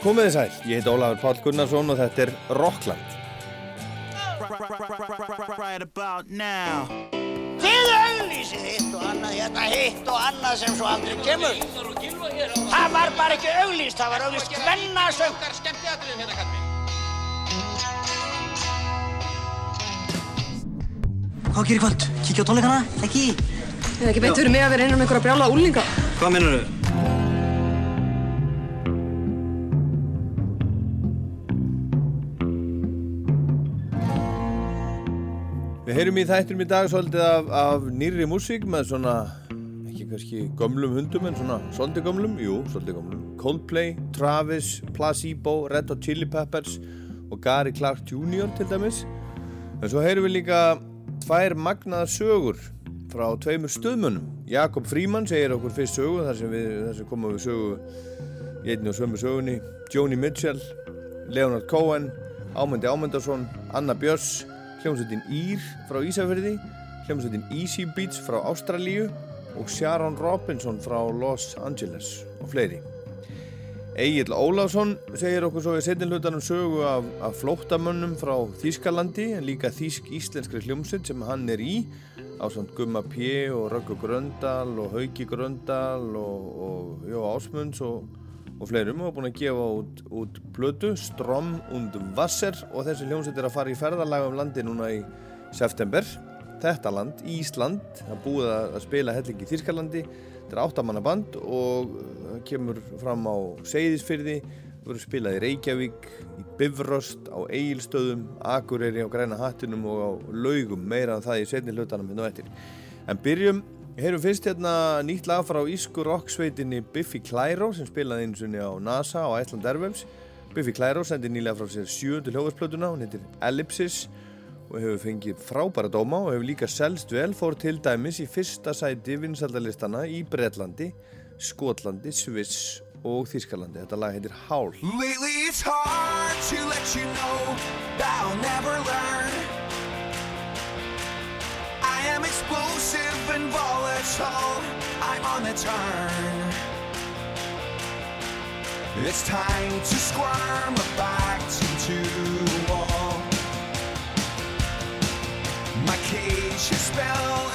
Komið þið sæl, ég heit Ólafur Pál Gunnarsson og þetta er Rockland. Right about now Þið auglýsið hitt og annað, hérna hitt og annað sem svo aldrei kemur. Það var bara ekki auglýst, það var auglýst hvennasöng. Hvað gerir kvöld? Kíkja á tónleikana? Ekki? Það er ekki beint fyrir mig að vera innan um einhverja brjála úlinga. Hvað mennur þau? Við heyrum í þættinum í dag svolítið af, af nýri músík með svona, ekki kannski gömlum hundum en svona svolítið gömlum, jú, svolítið gömlum. Coldplay, Travis, Placebo, Red Hot Chili Peppers og Gary Clark Jr. til dæmis. En svo heyrum við líka tvær magnaðar sögur frá tveimur stöðmönnum. Jakob Fríman segir okkur fyrst sögu þar sem, við, þar sem komum við sögu í einni og sömu sögunni. Joni Mitchell, Leonard Cohen, Ámundi Ámundarsson, Anna Björns, hljómsveitin Ír frá Ísafjörði, hljómsveitin Easy Beats frá Ástralíu og Sharon Robinson frá Los Angeles og fleiri. Egil Óláfsson segir okkur svo í setjinlutanum sögu af, af flóttamönnum frá Þýskalandi en líka þýsk-íslenskri hljómsveit sem hann er í á samt Gumma P. og Röggu Gröndal og Hauki Gröndal og, og Jó Ásmunds og, og fleirum og búin að gefa út, út plötu Strom und Wasser og þessi hljómsveit er að fara í ferðarlag um landi núna í september þetta land, Ísland, það búið að spila hellingi í Þýrskalandi þetta er áttamannaband og það kemur fram á Seyðisfyrði verður spilað í Reykjavík í Bifröst, á Egilstöðum Akureyri á Græna Hattinum og á Laugum, meira en það í setni hlutanum hérna og eftir. En byrjum heyrum fyrst hérna nýtt lag frá ísku rocksveitinni Biffy Clyro sem spilaði eins og á NASA á Iceland Airwaves Biffy Clyro sendi nýlega frá sér sjöndu hljóðvarsplötuna, hún heitir Ellipsis og hefur fengið frábæra dóma og hefur líka selst vel, fór til dæmis í fyrsta sæti vinsaldalistana í Breitlandi, Skotlandi, Sviss og Þýskalandi. Þetta lag heitir Howl. I am explosive and volatile. I'm on the turn. It's time to squirm back into the wall. My cage is spell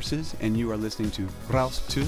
Horses, and you are listening to Raus 2.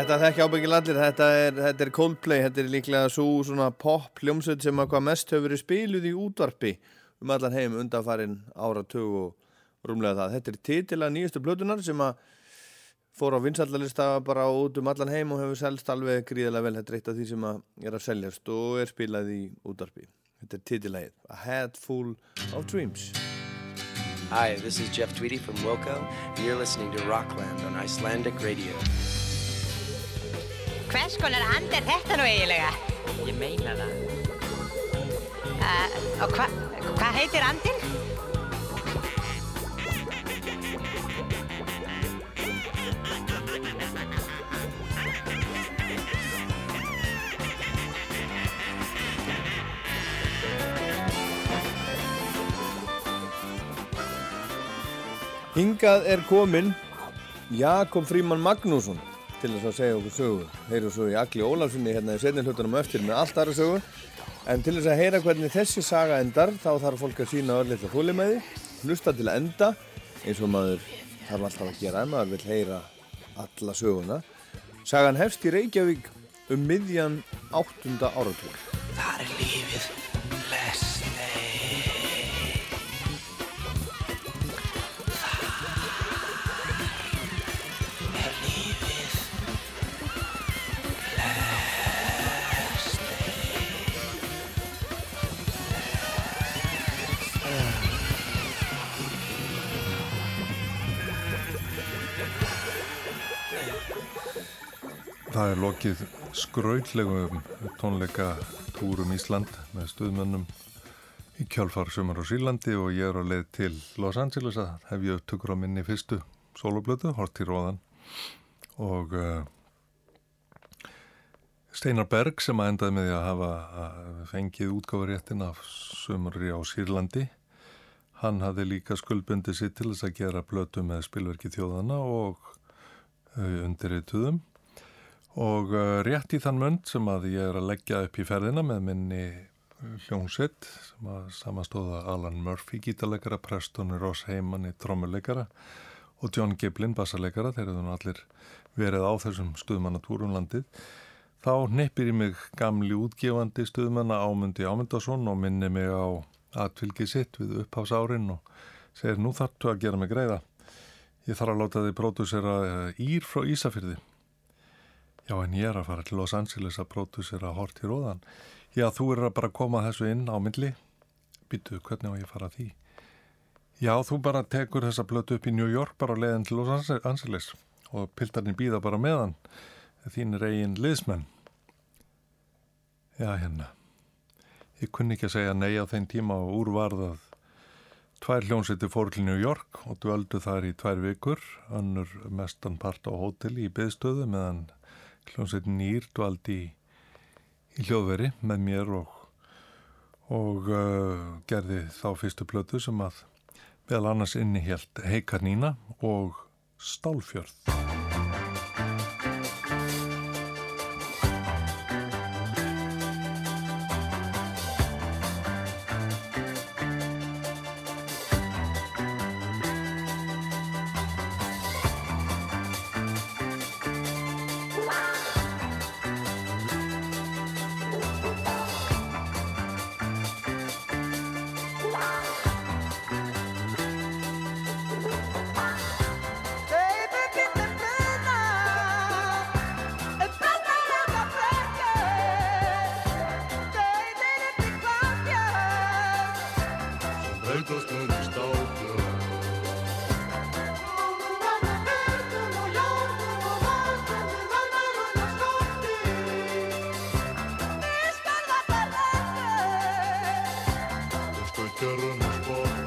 Þetta þekki ábyggil allir, þetta er, þetta er Coldplay, þetta er líklega svo svona pop hljómsveit sem að hvað mest hefur verið spiluð í útvarpi um allan heim undanfarin áratug og rúmlega það. Þetta er titila nýjustu blötunar sem að fór á vinsaldalista bara út um allan heim og hefur selst alveg gríðilega vel. Þetta er eitt af því sem að er að seljast og er spilað í útvarpi. Þetta er titilagið, A Head Full of Dreams. Hi, this is Jeff Tweedy from Wilco, and you're listening to Rockland on Icelandic Radio. Hvers konar and er þetta nú eiginlega? Ég meina það. Uh, og hva, hvað heitir andin? Hingað er kominn Jakob Fríman Magnússon til þess að segja okkur sögu. Heyru svo í Agli Ólafssoni hérna í setni hlutunum eftir með allt aðra sögu. En til þess að heyra hvernig þessi saga endar þá þarf fólk að sína örlítið fólimæði, hlusta til að enda eins og maður þarf alltaf að gera en maður vil heyra alla söguna. Sagan hefst í Reykjavík um miðjan áttunda áratúr. Þar er lífið Það er lokið skrautlegum tónleika túrum Ísland með stuðmönnum í kjálfar sumar á Sílandi og ég er á leið til Los Angeles að hef ég upptökur á minni fyrstu soloplötu, Hort í róðan. Og uh, Steinar Berg sem að endaði með því að hafa að fengið útgáfaréttin af sumari á Sýrlandi hann hafði líka skuldbundi sitt til þess að gera blötu með spilverki þjóðana og uh, undirrituðum og uh, rétt í þann mönd sem að ég er að leggja upp í ferðina með minni hljónsett sem að samastóða Alan Murphy gítarleikara, Preston Ross Heyman í trommuleikara og John Giblin bassarleikara, þeir eru nú allir verið á þessum stuðmannatúrum landið. Þá nippir í mig gamli útgefandi stuðmanna Ámundi Ámundason og minni mig á atfylgi sitt við upphásárin og segir nú þartu að gera mig greiða. Ég þarf að láta þið pródúsera Ír frá Ísafyrði já en ég er að fara til Los Angeles að pródúsera Hort í Róðan já þú er að bara koma þessu inn á milli. Býtu hvernig á ég að fara því? Já þú bara tekur þessa blötu upp í New York bara á leiðin til Los Angeles. Og pildarnir býða bara meðan þínir eigin liðsmenn. Já hérna. Ég kunni ekki að segja nei á þeim tíma og úrvarðað tvær hljónsiti fór til New York og dvöldu þar í tvær vikur önnur mestan part á hóteli í byðstöðu meðan hljónsiti nýr dvaldi í, í hljóðveri með mér og og uh, gerði þá fyrstu blötu sem að meðal annars inni helt Heikarnína og Stálfjörð görmüş boş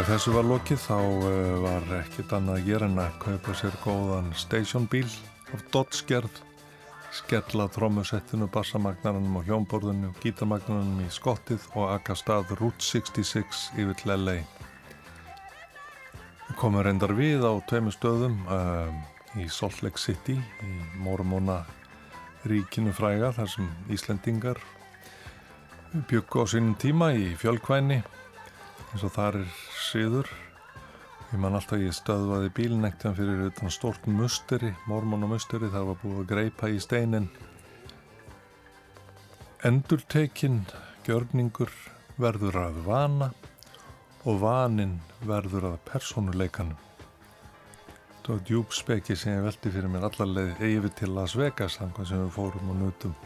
Þegar þessu var lokið þá uh, var ekkit annað að gera en að kaupa sér góðan stationbíl af Dodge-gerð, skella trómusettinu, bassamagnarannum og hljómborðinu, gítarmagnarannum í skottið og akka stað Route 66 yfir til LA. Komum reyndar við á tveimu stöðum uh, í Salt Lake City, í Mormona ríkinu fræga, þar sem Íslendingar byggu á sínum tíma í fjölkvæni eins og þar er síður ég man alltaf ég stöðvaði bílnektan fyrir utan stórt musteri mormon og musteri, þar var búið að greipa í steinin. Endurtekin gjörningur verður að vana og vanin verður að persónuleikanum. Þetta var djúbspeki sem ég veldi fyrir mér allarleið yfir til Las Vegas þannig sem við fórum og nutum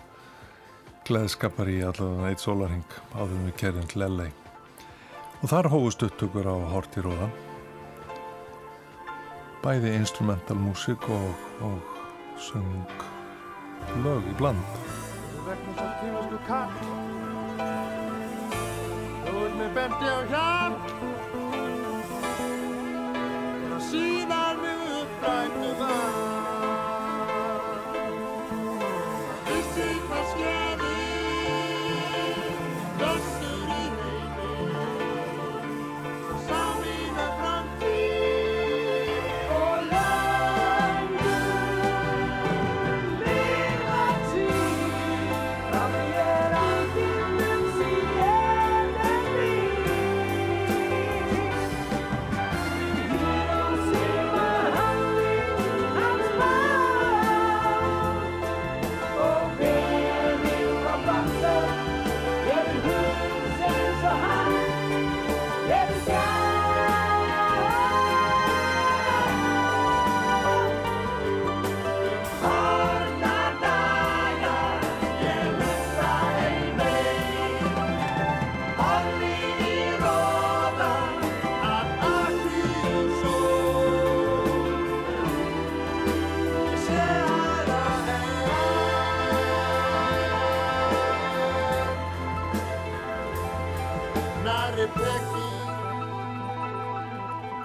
gleðskapar í allavega eitt sólarhing áður við kerjum til LA og þar hófust upptökur á Hortiróðan bæði instrumental músik og, og söng lög í bland. Vegna svo tímast þú kall Þú ert með benti á hjart Og síðan við upprættu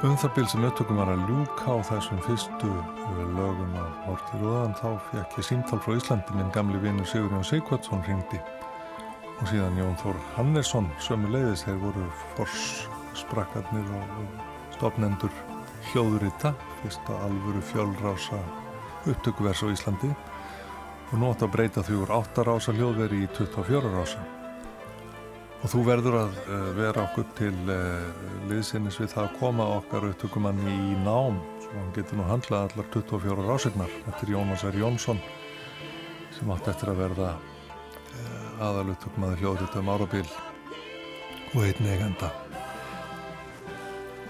Um það bíl sem upptökum var að ljúka á þessum fyrstu uh, lögum af Hortir Róðan þá fekk ég símtál frá Íslandi. Minn gamli vinur Sigurjón Sigvardsson ringdi og síðan Jón Þór Hannesson sömu leiðis þeir voru forssprakkarnir og stopnendur hljóðurita fyrsta alvöru fjölrása upptökuvers á Íslandi. Og nú átt að breyta því úr 8 rása hljóðveri í 24 rása og þú verður að uh, vera okkur til uh, liðsinnis við það að koma okkar upptökumanni í nám. Svo hann getur nú handlað allar 24 rásignar er Jónas R. Jónsson sem átt eftir að verða uh, aðal upptökumanni hljóðrita um árabil og einn eigenda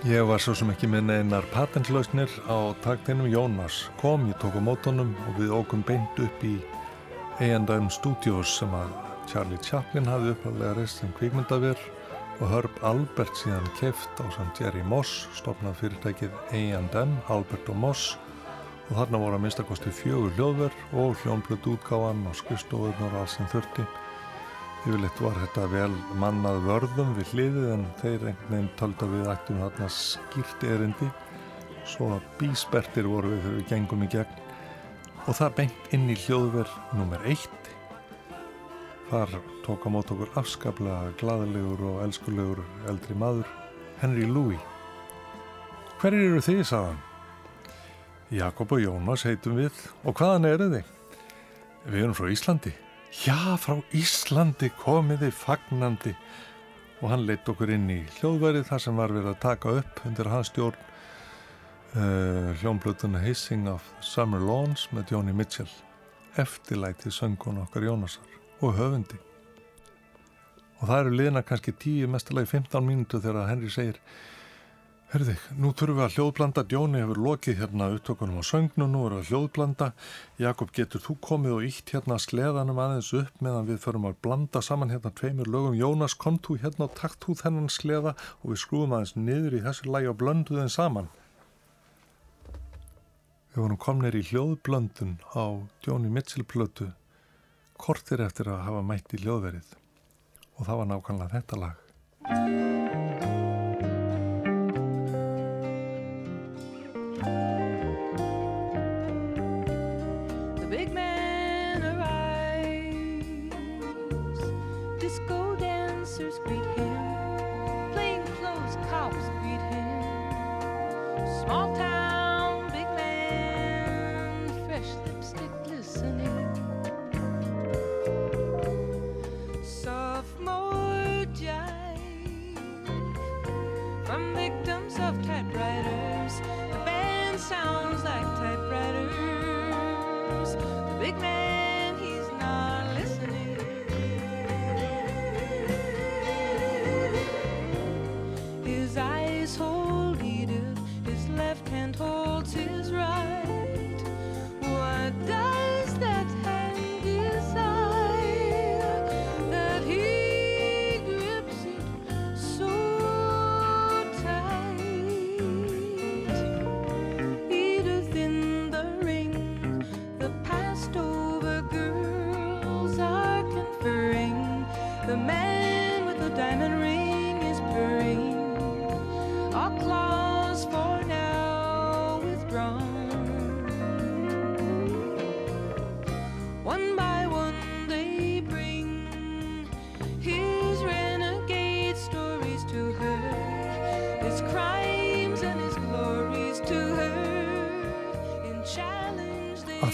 Ég var svo sem ekki með neinar patentlausnir á taktinum. Jónas kom, ég tók á mótonum og við ógum beint upp í A&M Studios sem að Charlie Chaplin hafði uppháðlega reist sem kvikmyndaver og Herb Albert síðan keft á samt Jerry Moss, stopnað fyrirtækið A&M, Albert og Moss. Og þarna voru að minnstakosti fjögur hljóðver og hljónblödd útgáðan og skrifstofurnar og alls sem þurfti. Yfirleitt var þetta vel mannað vörðum við hliðið en þeir einhvern veginn tölda við ættum þarna skýrt erindi. Svo að bíspertir voru við þegar við gengum í gegn. Og það beint inn í hljóðver nummer eitt Þar tók á mót okkur afskaplega gladalegur og elskulegur eldri maður, Henry Louis. Hverjir eru þið, sagðan? Jakob og Jónas heitum við. Og hvaðan eru þið? Við erum frá Íslandi. Já, frá Íslandi komið þið fagnandi. Og hann leitt okkur inn í hljóðverið þar sem var verið að taka upp undir hans stjórn uh, hljónblötuna Hissing of Summer Lawns með Jóni Mitchell. Eftirlætið söngun okkar Jónasar og höfundi. Og það eru liðna kannski 10, mestalagi 15 mínútu þegar Henry segir Herði, nú þurfum við að hljóðblanda, Jóni hefur lokið hérna upptökunum á söngnu, nú erum við að hljóðblanda. Jakob, getur þú komið og ítt hérna sleðanum aðeins upp meðan við förum að blanda saman hérna tveimur lögum. Jónas, kom þú hérna og takt þú þennan sleða og við skrúum aðeins niður í þessu lægi og blöndu þeim saman. Við vorum komnir í hljóðblöndun á Jóni Mitchell plötu kortir eftir að hafa mætt í hljóðverið og það var nákvæmlega þetta lag.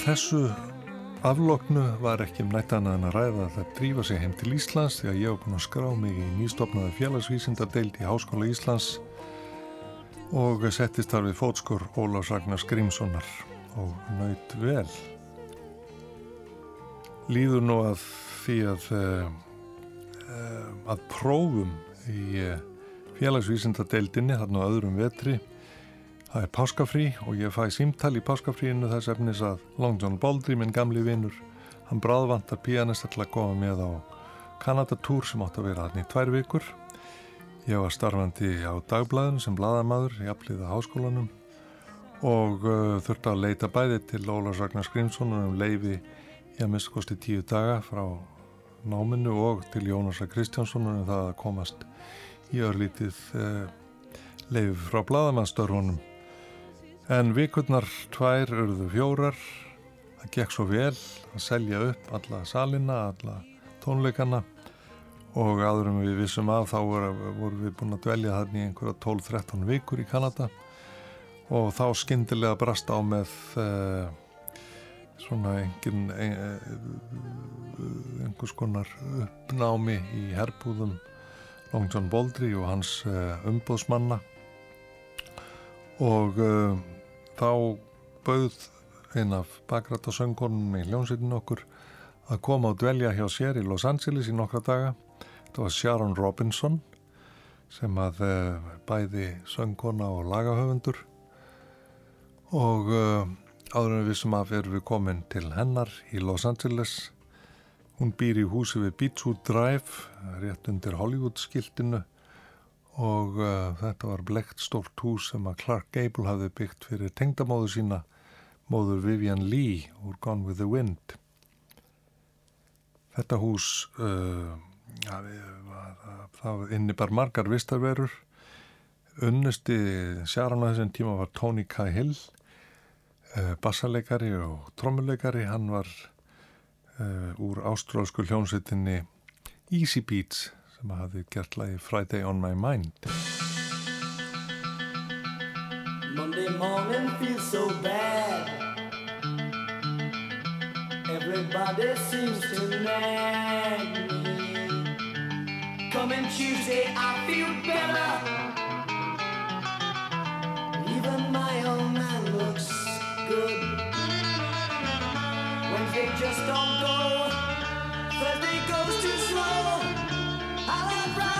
Þessu afloknu var ekki um nætt annað en að ræða að það drífa sig heim til Íslands því að ég hef búin að skrá mig í nýstofnaði félagsvísindardeild í Háskóla Íslands og settist þar við fótskor Ólafs Ragnars Grímssonar og naut vel. Líður nú að því að, uh, að prófum í uh, félagsvísindadeildinni þarna á öðrum vetri Það er páskafrí og ég fæ símtal í páskafríinu þess efnis að Long John Baldry, minn gamli vinnur, hann bráðvantar pianist til að koma með á Kanadatúr sem átt að vera hann í tvær vikur. Ég var starfandi á dagblæðinu sem bladamadur í afliða háskólanum og uh, þurfti að leita bæði til Ólars Ragnar Skrimssonar um leifi í að mistkosti tíu daga frá náminu og til Jónasa Kristjánssonar um það að komast í örlítið uh, leif frá bladamannstörfunum. En vikurnar tvær urðu fjórar, það gekk svo vel að selja upp alla salina, alla tónleikana. Og en við vissum af þá voru, voru við búin að dvelja þarna í einhverja 12-13 vikur í Kanada. Og þá skyndilega brast á með uh, svona engin, ein, einhvers konar uppnámi í herbúðum Long John Baldry og hans uh, umbóðsmanna og uh, þá bauð einn af bakrættasöngunum í hljómsveitin okkur að koma og dvelja hjá sér í Los Angeles í nokkra daga. Þetta var Sharon Robinson sem að uh, bæði söngkona og lagahöfundur. Og uh, áður en við sem af erum við komin til hennar í Los Angeles. Hún býr í húsi við Beachwood Drive rétt undir Hollywood skiltinu og uh, þetta var blekt stórt hús sem að Clark Gable hafði byggt fyrir tengdamóðu sína móður Vivian Lee úr Gone with the Wind. Þetta hús uh, ja, það innibar margar vistarverur. Unnusti á þessum tíma var Tony Cahill bassaleikari og trommuleikari. Hann var uh, úr ástrálsku hljónsettinni Easy Beats sem hafði gert lagi Friday on my mind Monday morning feels so bad. Everybody seems to nag me. Coming Tuesday, I feel better. Even my old man looks good. Wednesday just don't go. Thursday goes too slow. I love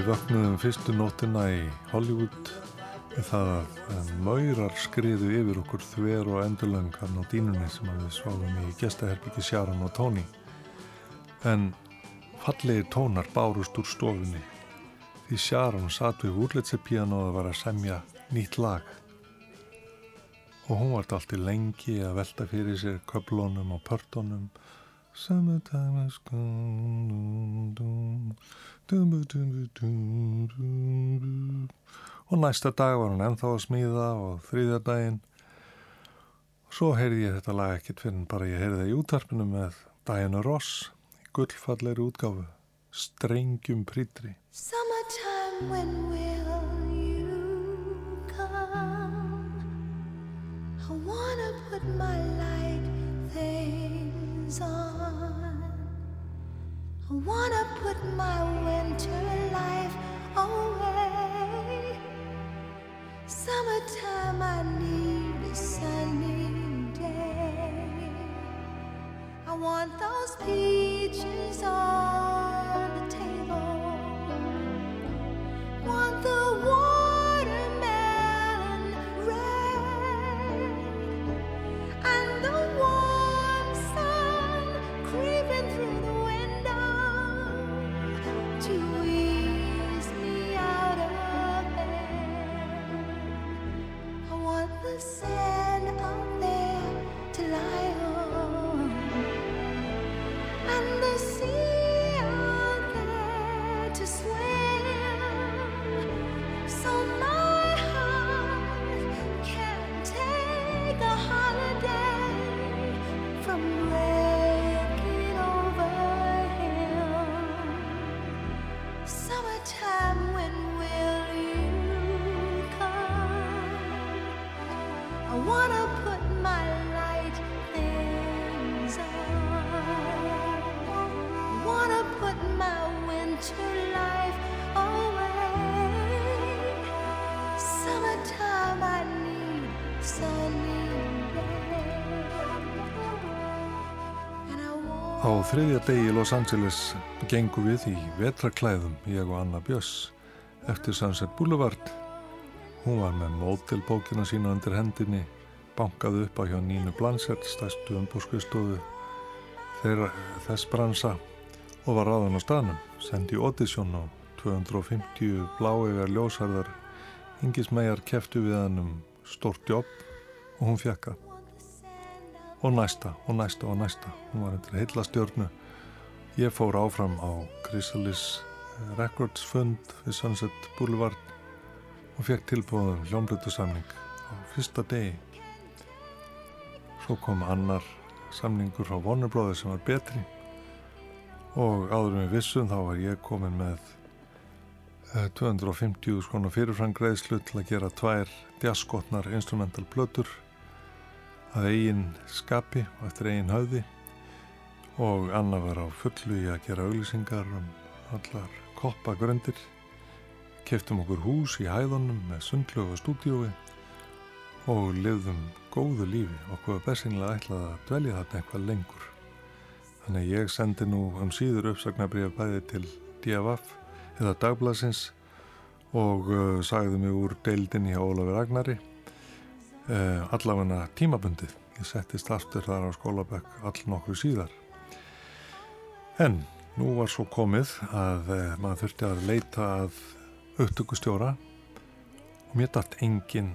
Við vöknuðum fyrstu nóttina í Hollywood það að maurar skriðu yfir okkur þver og endurlöngan á dínunni sem við sváðum í gestaherbyggi Sjaran og Tóni. En fallegir tónar bárust úr stofunni því Sjaran satt við úrlitsepíano og var að semja nýtt lag. Og hún vart alltaf lengi að velta fyrir sér köflónum og pörtónum Summertime is gone Og næsta dag var hún ennþá að smíða og þriðja daginn. Svo heyrði ég þetta lag ekkert fyrir en bara ég heyrði það í útarpinu með Diana Ross í gullfallegri útgáfu, Strengjum prítri. Summertime, when will you come? I wanna put my light things on. I wanna put my winter life away. Summertime, I need a sunny day. I want those peaches on the table. Want the watermelon said þriðja degi í Los Angeles gengum við í vetraklæðum, ég og Anna Björns, eftir Sunset Boulevard. Hún var með mótelbókina sína undir hendinni, bankaði upp á hjá Nínu Blansert, stærstu umbúrskuðstofu þeirra þess bransa og var ráðan á staðnum, sendi audition á 250 bláegar ljósarðar, yngismæjar keftu við hann um stort jobb og hún fjekka og næsta og næsta og næsta. Hún var endur heilla stjórnu ég fór áfram á Chrysalis Records fund við Sunset Boulevard og fekk tilbúðum hljómblötu á fyrsta degi. Svo kom annar samningur frá Warner Brothers sem var betri. Og áður með vissum þá var ég komin með eh, 250 skona fyrirfrangreðslu til að gera tvær djaskotnar instrumental plötur að eigin skapi og eftir eigin höfði og Anna var á fullu í að gera auglýsingar um allar koppagröndir keftum okkur hús í hæðunum með sundlögu og stúdíói og lifðum góðu lífi. Okkur var besinlega ætlað að dvelja þarna eitthvað lengur. Þannig að ég sendi nú um síður uppsagnabrið bæði til DFF eða Dagblasins og uh, sagði mig úr deildinni hjá Ólafur Ragnari uh, allavegna tímabundið. Ég settist aftur þar á skólabökk all nokkuð síðar. En nú var svo komið að uh, maður þurfti að leita að upptökustjóra og mér dætt engin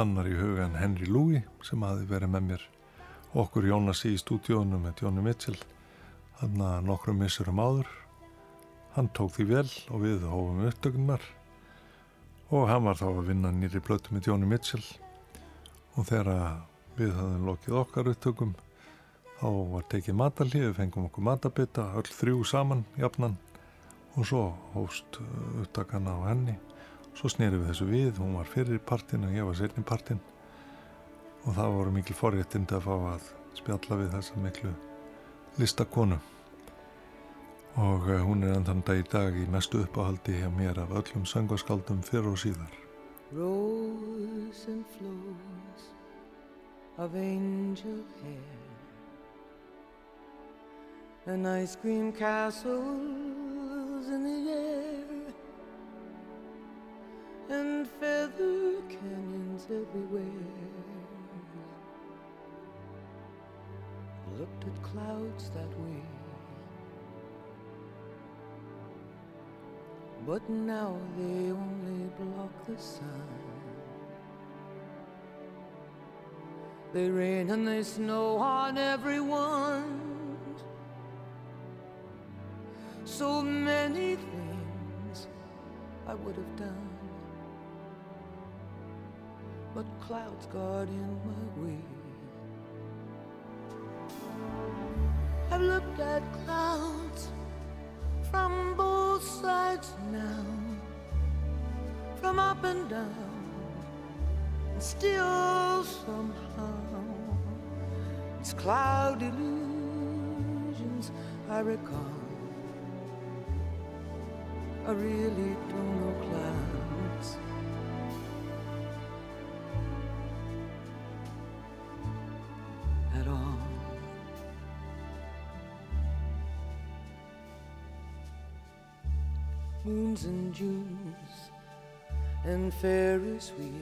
annar í huga en Henry Louie sem hafi verið með mér okkur Jónasi í stúdíónu með Jóni Mitchell hann að nokkrum missurum áður hann tók því vel og við hófum upptökunar og hann var þá að vinna nýri blötu með Jóni Mitchell og þegar við hafðum lokið okkar upptökum þá var tekið matalíð, við fengum okkur matabita öll þrjú saman, jafnan. Og svo hóst upptakana á henni. Svo snýri við þessu við, hún var fyrir partin og ég var setni partin. Og það voru mikil forréttindi að fá að spjalla við þessa miklu listakonu. Og eh, hún er endan dag í dag í mestu uppáhaldi hjá mér af öllum söngaskaldum fyrir og síðar Rose and flows of angel hair and ice cream castles in the air and feather canyons everywhere. Looked at clouds that way. But now they only block the sun. They rain and they snow on everyone. So many things I would have done. But clouds got in my way. I've looked at clouds from both sides now, from up and down, and still somehow it's cloud illusions I recall. I really don't know clouds. Moons and Junes and Ferris wheels.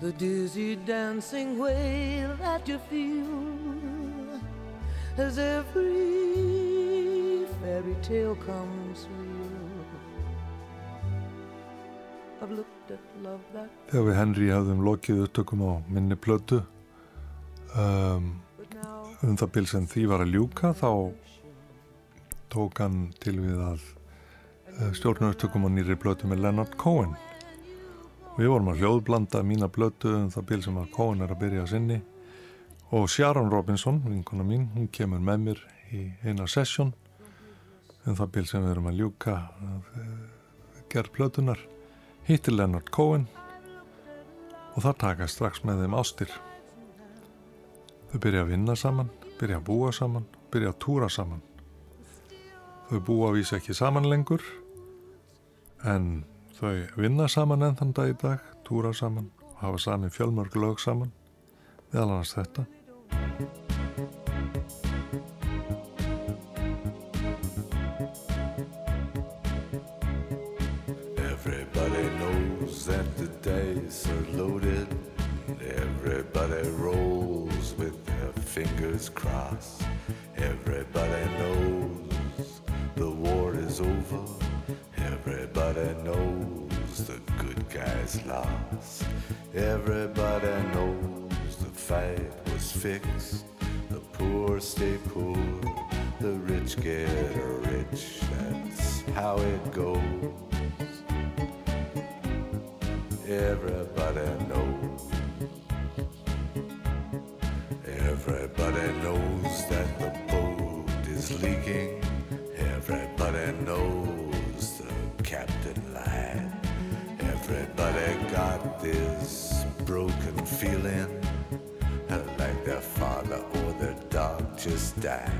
The dizzy dancing way that you feel as every fairy tale comes real. I've looked at love that Þegar við Henry hafðum lokið upptökum á minni plötu um, um það bil sem því var að ljúka þá tók hann til við að uh, stjórna upptökum á nýri plötu með Leonard Cohen við vorum að hljóðblanda mína plötu um það bil sem að Cohen er að byrja að sinni og Sharon Robinson, vinkona mín hún kemur með mér í eina sessjón um það bil sem við erum að ljúka uh, gerð plötunar hittir Leonard Cohen og það taka strax með þeim ástir. Þau byrja að vinna saman, byrja að búa saman, byrja að túra saman. Þau búa að vísa ekki saman lengur en þau vinna saman enn þann dag í dag, túra saman og hafa sami fjölmörg lög saman meðal annars þetta. Everybody knows that the days are loaded Everybody rolls with their fingers crossed guys lost. Everybody knows the fight was fixed. The poor stay poor, the rich get rich. That's how it goes. Everybody knows. Everybody knows that the boat is leaking. Everybody knows the captain this broken feeling like their father or their dog just died.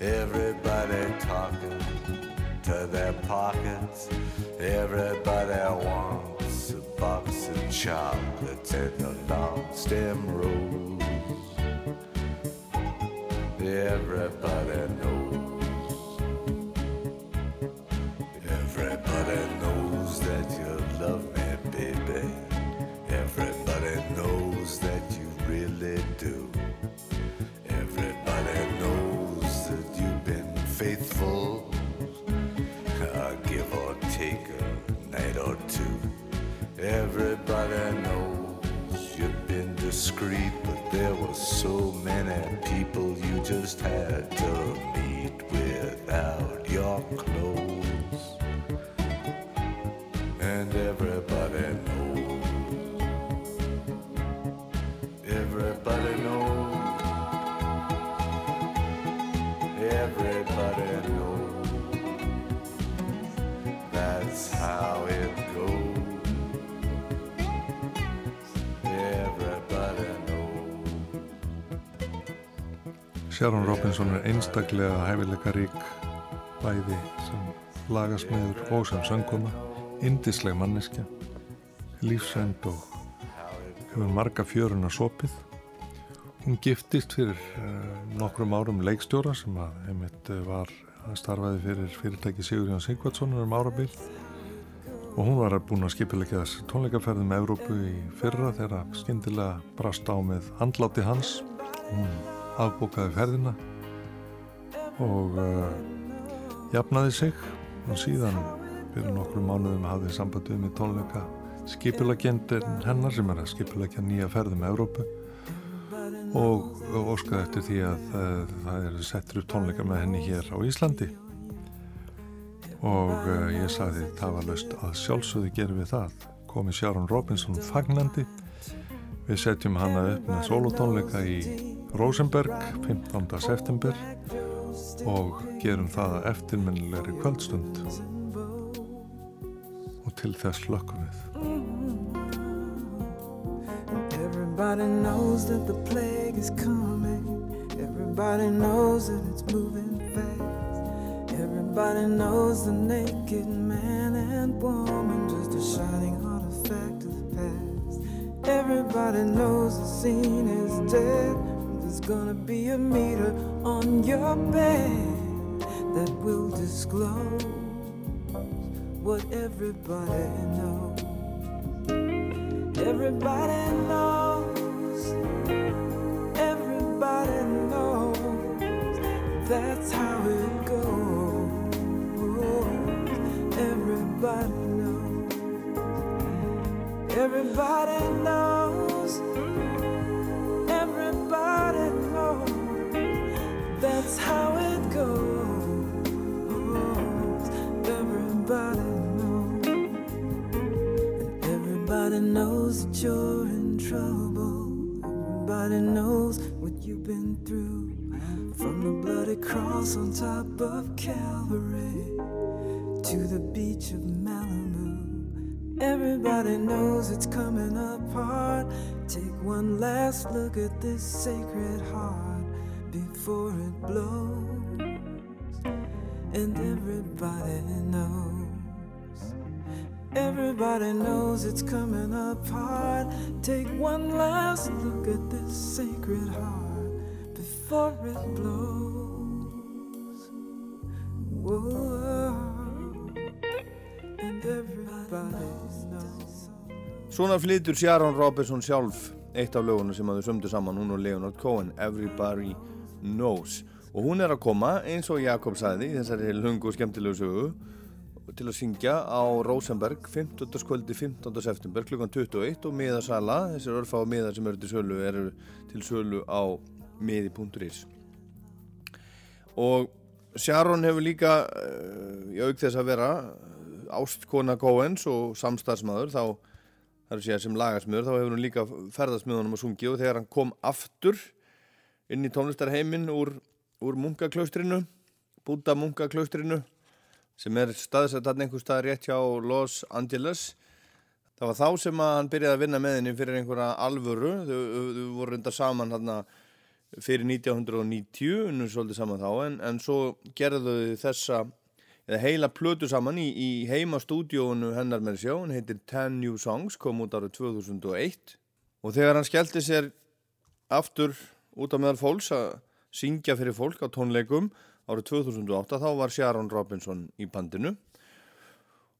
Everybody talking to their pockets. Everybody wants a box of chocolates and a long stem rose. Everybody faithful. Uh, give or take a night or two. Everybody knows you've been discreet, but there were so many people you just had to meet without your clothes. That's how it goes. Everybody knows. Sharon Robinson er einstaklega hæfileika rík bæði sem lagasmiður og sem söngkona indisleg manneskja lífsend og hefur marga fjöruna sopið hún giftist fyrir uh, nokkrum árum leikstjóra sem að einmitt uh, var starfaði fyrir fyrirtæki Sigurjón Sigvardssonar um árabil. Og hún var búin að skipilegja þessi tónleikaferðum Evrópu í fyrra þegar skyndilega brast á með andláti hans. Hún afbókaði ferðina og uh, jafnaði sig. Og síðan fyrir nokkru mánuðum hafði samband við með tónleika skipilagjendin hennar sem er að skipilagja nýja ferðum Evrópu og óskaði eftir því að uh, það er settur upp tónleika með henni hér á Íslandi. Og uh, ég sagði tafarlaust að sjálfsögðu gerum við það. Komi Sharon Robinson fagnandi. Við setjum hana upp með solotónleika í Rosenberg 15. september. Og gerum það að eftirminnilegri kvöldstund. Og til þess lökkum við Everybody knows that the plague is coming. Everybody knows that it's moving fast. Everybody knows the naked man and woman just a shining artifact of the past. Everybody knows the scene is dead. There's gonna be a meter on your bed that will disclose what everybody knows. Everybody knows. That's how it goes. Everybody knows. Everybody knows. Everybody knows. That's how it goes. Everybody knows. Everybody knows that you're in trouble. Everybody knows what you've been through. From the bloody cross on top of Calvary to the beach of Malibu. Everybody knows it's coming apart. Take one last look at this sacred heart before it blows. And everybody knows. Everybody knows it's coming apart. Take one last look at this sacred heart before it blows. Whoa. And everybody knows. Svona flytur Sharon Robinson sjálf eitt af lögunum sem að þau sömdu saman, hún og Leonard Cohen, Everybody Knows. Og hún er að koma, eins og Jakob sagði, í þessari lungu og skemmtilegu sögu, til að syngja á Rosenberg 15. kvöldi 15. september klukkan 21 og miðasala, þessir örfá miðar sem eru til sölu, eru til sölu á miði.is. Og Sharon hefur líka, uh, í auk þess að vera ástkona Coens og samstarfsmaður, þá það er að segja sem lagarsmiður, þá hefur hún líka honum að sungi og þegar hann kom aftur inn í tónlistarheiminn úr, úr munkaklaustrinu, Búta munkaklaustrinu, sem er staðsett hann einhver stað rétt hjá Los Angeles. Það var þá sem að hann byrjaði að vinna með henni fyrir einhverja alvöru, þau, þau voru reyndar saman hann fyrir 1990, unnum svolítið saman þá, en, en svo gerðu þau þessa eða heila plötu saman í, í heimastúdíónu hennar með sjá, hann heitir Ten New Songs, kom út árið 2001 og þegar hann skellti sér aftur út á meðal fólks að syngja fyrir fólk á tónleikum árið 2008, þá var Sharon Robinson í bandinu.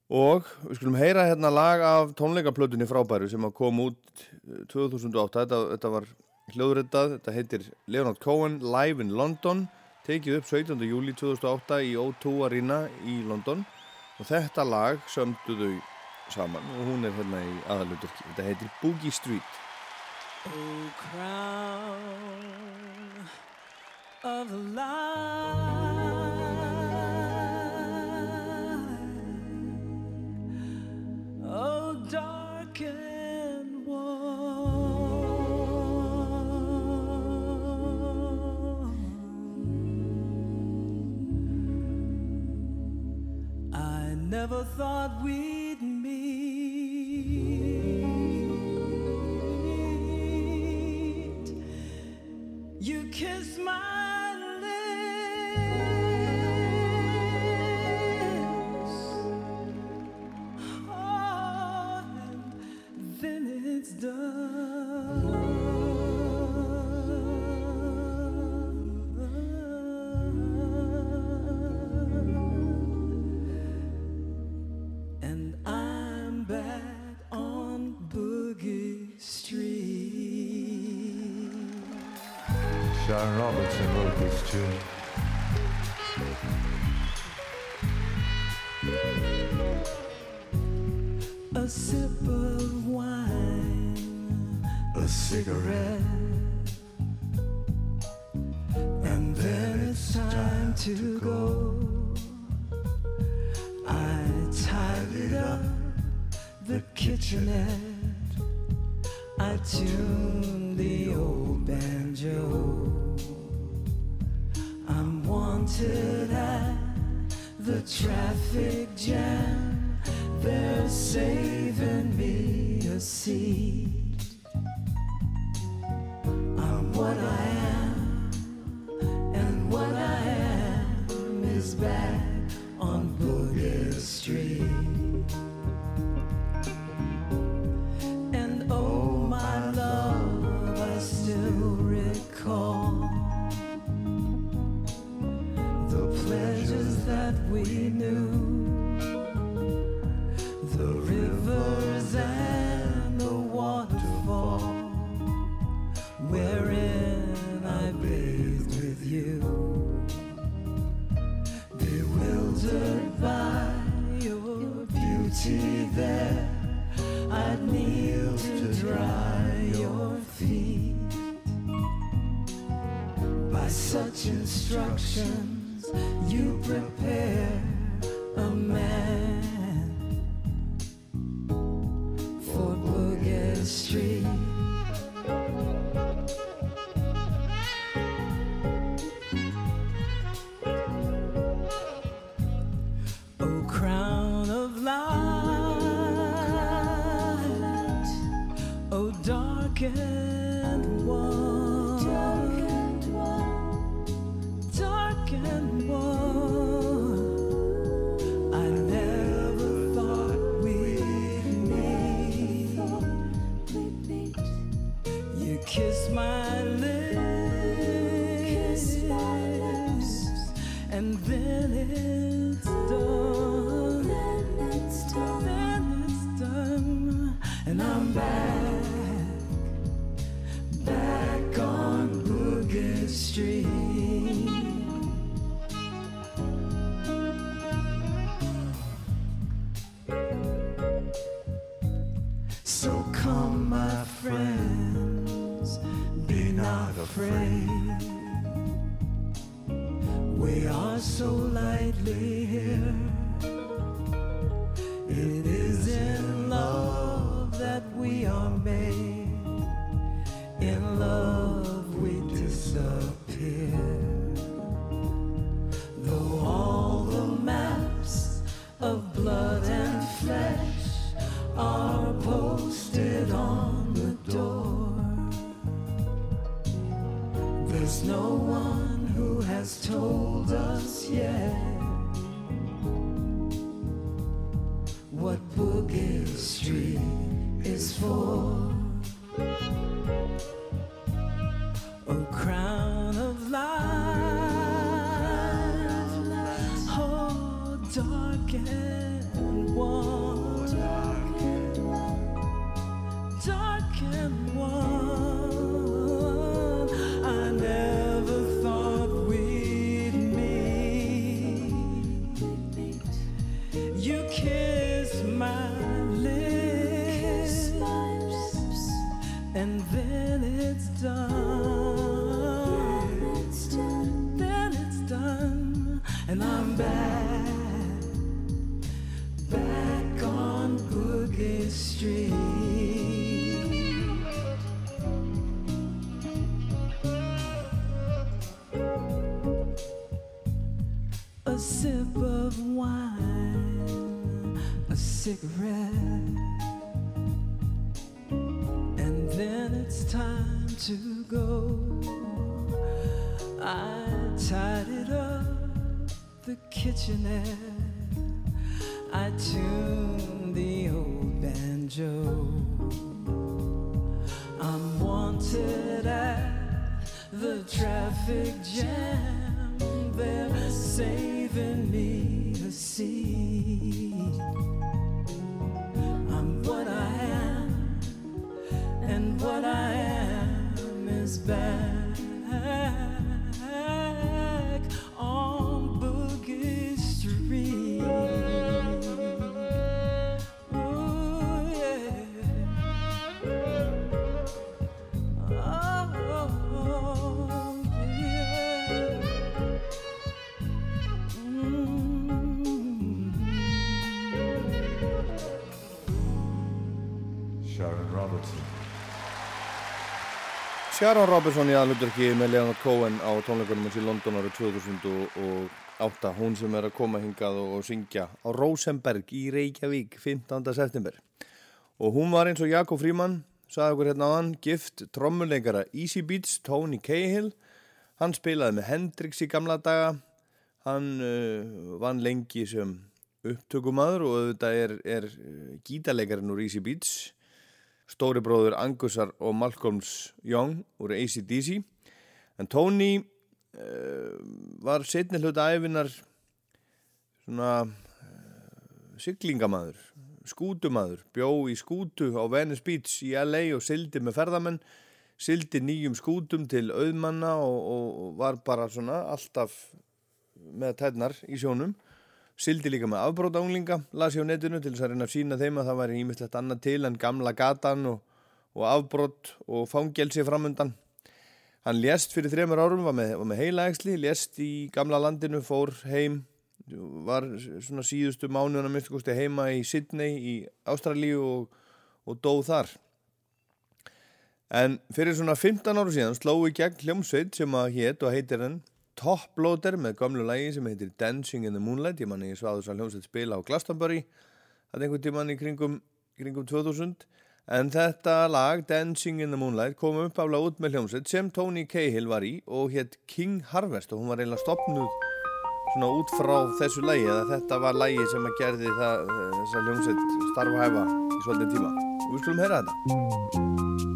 Og við skulum heyra hérna lag af tónleikaplötunni frábæru sem kom út 2008, þetta, þetta var hljóðritað, þetta heitir Leonard Cohen Live in London tekið upp 17. júli 2008 í O2 Arena í London. Og þetta lag sömdu þau saman og hún er hérna í aðaluturki þetta heitir Boogie Street. Oh, crown of light, never thought we'd meet. You kiss Wrote. A sip of wine, A cigarette. and then it's time to go. destruction. Cigarette, and then it's time to go. I tidied up the kitchenette. I tuned the old banjo. I'm wanted at the traffic jam. They're saving me a seat. Sharon Robertson í aðluturki með Leonard Cohen á tónleikunum hans í London árið 2008 hún sem er að koma hingað og, og syngja á Rosenberg í Reykjavík 15. september. Og hún var eins og Jakob Fríman sagði okkur hérna á hann, gift trommuleikara Easy Beats, Tony Cahill. Hann spilaði með Hendrix í gamla daga. Hann uh, vann lengi sem upptökumadur og auðvitað er, er uh, gítarleikarinn úr Easy Beats stóri bróður Angusar og Malcolms Young úr ACDC en Tony uh, var setni hluta æfinar svona uh, siglingamæður skútumaður, bjó í skútu á Venice Beach í LA og sildi með ferðamenn sildi nýjum skútum til auðmanna og, og, var bara svona alltaf með tætnar í sjónum sildi líka með afbróta unglinga las ég á netinu til þess að reyna að sína þeim að það væri ímislegt annað til en gamla gatan og, og afbrót og fangelsi framundan. Hann lést fyrir þremur árum var með, með heilaægsli, lést í gamla landinu fór heim var svona síðustu mánuðan að minnst heima í Sydney í Ástralíu og, og dóð þar. En fyrir svona 15 áru síðan sló í gegn hljómsveit sem að hétt og heitir hann Top Loader með gamlu lægi sem heitir Dancing in the Moonlight. Ég manni ég svaði þess að hljómsveit spila á Glastonbury. Það er einhvern tíman í kringum, kringum 2000 en þetta lag Dancing in the Moonlight kom uppaflega út með hljómsveit sem Tony Cahill var í og hétt King Harvest. Og hún var eiginlega stopnuð svona út frá þessu lægi eða þetta var lægi sem að gerði það, þessa hljómsveit starfhæfa í svolítið tíma. Og við skulum heyra þetta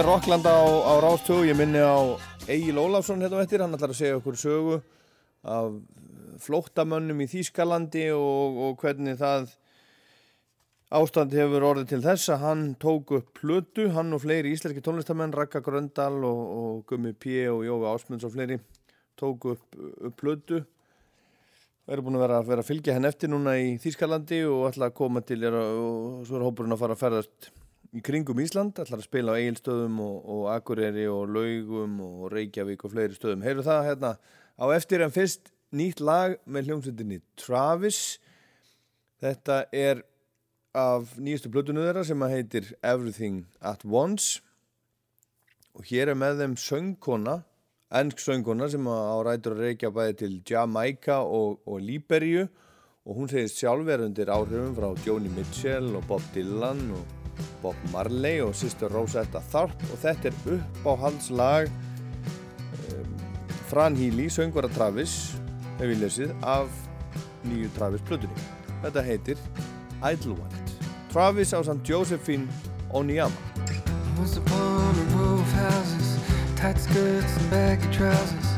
þetta er Rocklanda á, á Rástögu, ég minni á Egil Ólafsson hérna á eftir, hann ætlar að segja okkur sögu af flóttamönnum í Þýskalandi og, og hvernig það ástand hefur orðið til þess að hann tók upp plötu, hann og fleiri íslenski tónlistamenn, Raka Gröndal og, og Gummi P. og Jóga Ásmunds og fleiri tók upp, upp plötu. Eru búin að vera, vera að fylgja henn eftir núna í Þýskalandi og ætla að koma til er, og svo er hópurinn að fara að ferðast í kringum Ísland, ætlar að spila á Egilstöðum og, og Akureyri og Laugum og Reykjavík og fleiri stöðum. Heyrðu það hérna á eftir en fyrst nýtt lag með hljómsveitinni Travis. Þetta er af nýjastu blötunum þeirra sem að heitir Everything at Once og hér er með þeim söngkona, ennsk söngkona sem á rætur að reykja bæði til Jamaica og, og Líberíu og hún segist sjálfver undir áhrifum frá Joni Mitchell og Bob Dylan og Bob Marley og sýstur Rosetta Tharpe og þetta er uppáhaldslag um, Fran Healy, söngvara Travis ef við lesið af nýju Travis plötunni þetta heitir Idlewild Travis á samt Josephine Onyama Once upon a row of houses, tight skirts and baggy trousers,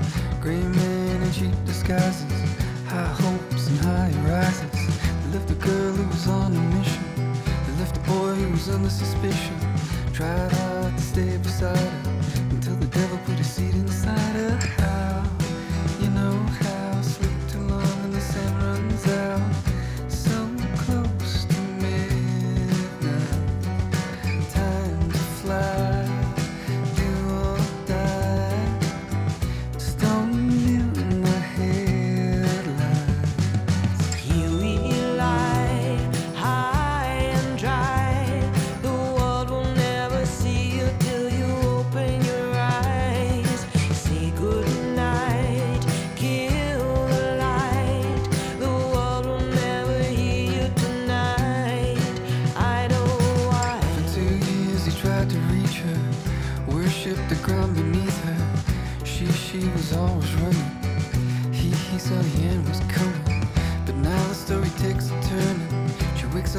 gray men in cheap disguises, high hopes and high rises. They left a girl who was on a mission. Left a boy who was under suspicion. Tried hard to stay beside her until the devil put his seat inside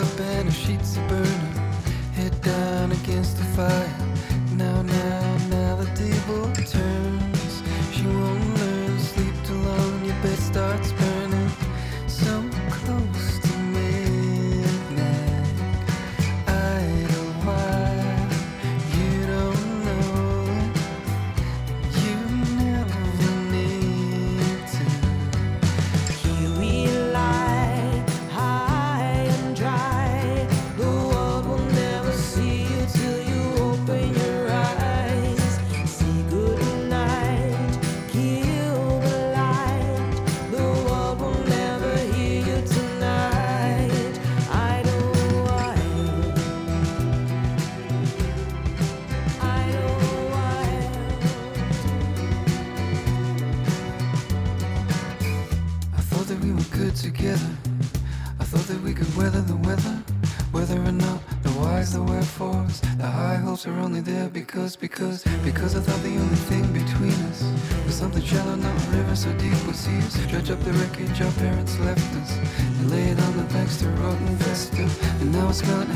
up in her sheets of burn. Seas. Dredge up the wreckage our parents left us and lay it on the to rot and fester. And now it's gone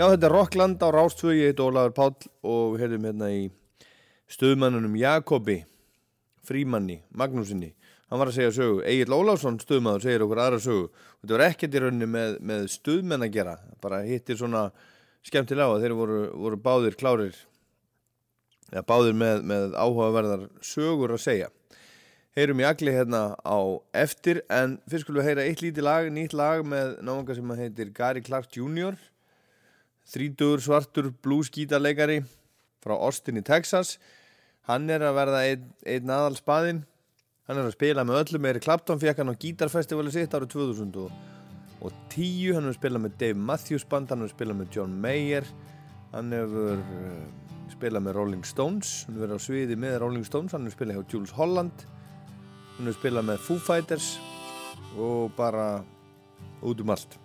Já, þetta er Rockland á Rástvö, ég heit Ólafur Páll og heyrðum hérna í stöðmannunum Jakobi Frímanni, Magnúsinni hann var að segja sögu, Egil Ólafsson stöðmaður segir okkur aðra sögu. Þetta var ekkert í rauninni með, með stöðmenn að gera. Bara hittir svona skemmtilega að þeir voru, voru báðir klárir eða báðir með, með áhugaverðar sögur að segja. Heyrum í agli hérna á eftir en fyrst skulum við heyra eitt lítið lag nýtt lag með náðunga sem heitir Gary Clark Jr. þrítugur svartur bluesgítarleikari frá Austin í Texas. Hann er að verða einn ein aðal spaðinn hann er að spila með öllum. Eri Clapton fekk hann á gítarfestivali sitt árið 2000 og, og 10 hann hefur spilað með Dave Matthews Band hann hefur spilað með John Mayer. Hann hefur uh, spilað með Rolling Stones. Hann hefur verið á sviði með Rolling Stones. Hann hefur spilað hjá Jules Holland. Hann hefur spilað með Foo Fighters. Og bara út um allt.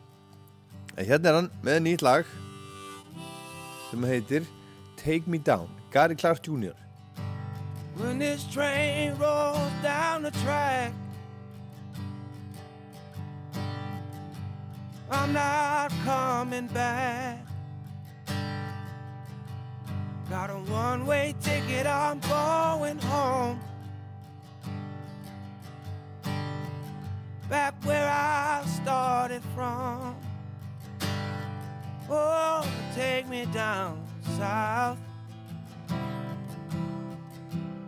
En hérna er hann með nýtt lag sem heitir Take Me Down Gary Clark Jr. When this train rolls down the track, I'm not coming back. Got a one way ticket, I'm going home. Back where I started from. Oh, take me down south.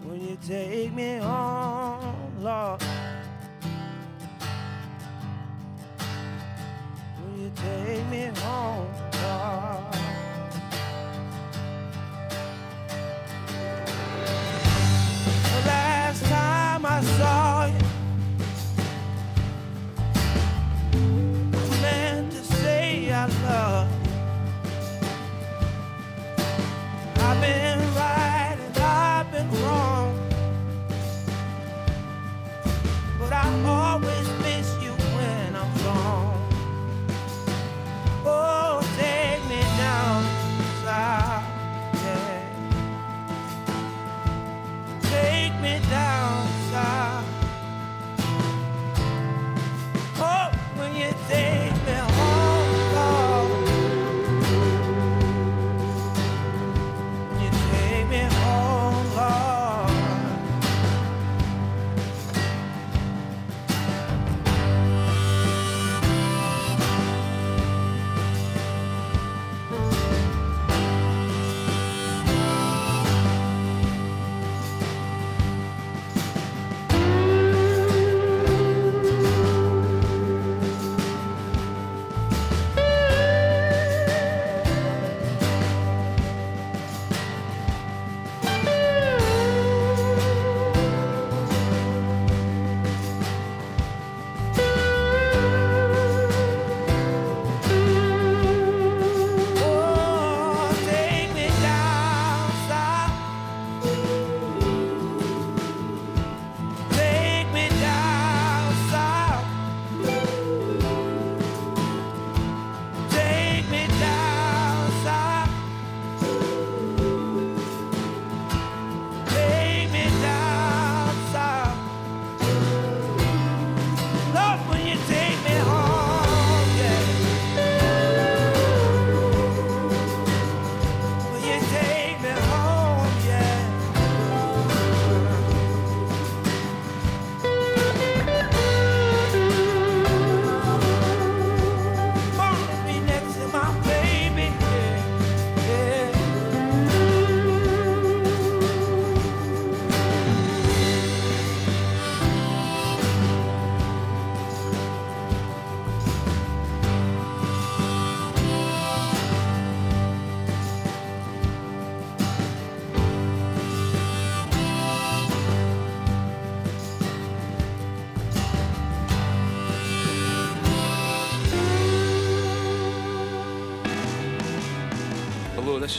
When you take me home, Lord. When you take me home, Lord. The last time I saw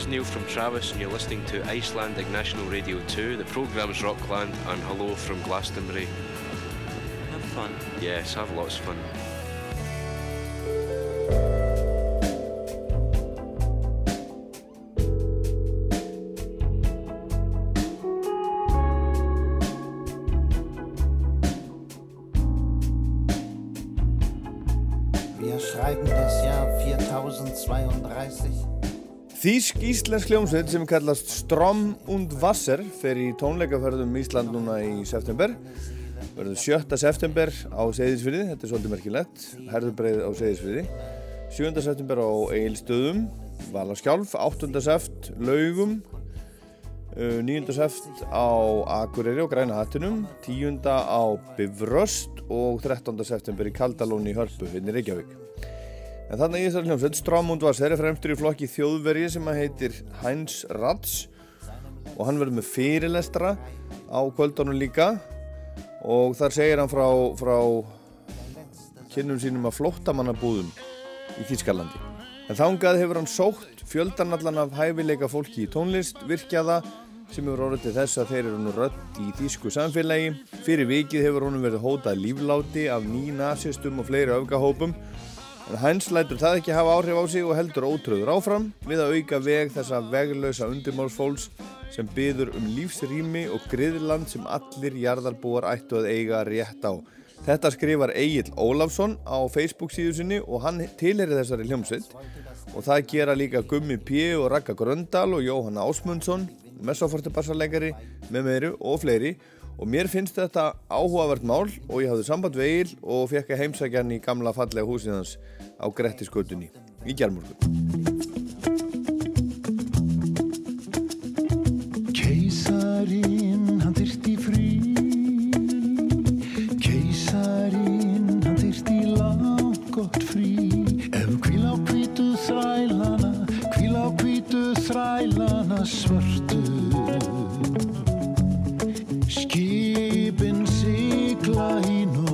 Neil from Travis, and you're listening to Icelandic National Radio 2. The programme's Rockland, and hello from Glastonbury. Have fun. Yes, have lots of fun. Þýsk-íslensk hljómsveit sem kallast Strom und Wasser fer í tónleikaferðum Ísland núna í september verður 7. september á Seyðisfyrði þetta er svolítið merkilegt herðubreið á Seyðisfyrði 7. september á Egilstöðum Valaskjálf 8. sept Laugum uh, 9. sept á Akureyri og Græna Hattinum 10. á Bifröst og 13. september í Kaldalóni í Hörpu hérna í Reykjavík En þannig í þessari hljómsveit, Strámund var sér fremstur í flokki þjóðvergi sem að heitir Heinz Ratz og hann verður með fyrirlestra á kvöldunum líka og þar segir hann frá, frá kynnum sínum að flóttamannabúðum í Þýskalandi. En þángað hefur hann sótt fjöldanallan af hæfileika fólki í tónlist, virkjaða sem hefur orðið til þess að þeir eru nú rödd í þýsku samfélagi. Fyrir vikið hefur honum verið hótað lífláti af nýnasistum og fleiri öfgahópum En Hæns lætur það ekki hafa áhrif á sig og heldur ótröður áfram við að auka veg þessa veglausa undirmálsfólks sem byður um lífsrými og griðland sem allir jarðarbúar ættu að eiga rétt á. Þetta skrifar Egil Ólafsson á Facebook síðu sinni og hann tilheri þessari hljómsveit og það gera líka Gummi P. og Raka Gröndal og Jóhanna Ásmundsson, messofortibassarleikari með meiru og fleiri og mér finnst þetta áhugavert mál og ég hafði samband við Egil og fekk að heimsækja hann í gamla fallega húsið hans á Grettisgötunni í Gjarmorgun. Keisarin, hann þyrti frí. Keisarin, hann þyrti langt gott frí. Ef kvíl á hvítu þrælana Kvíl á hvítu þrælana svörtu Skipin sigla í nótt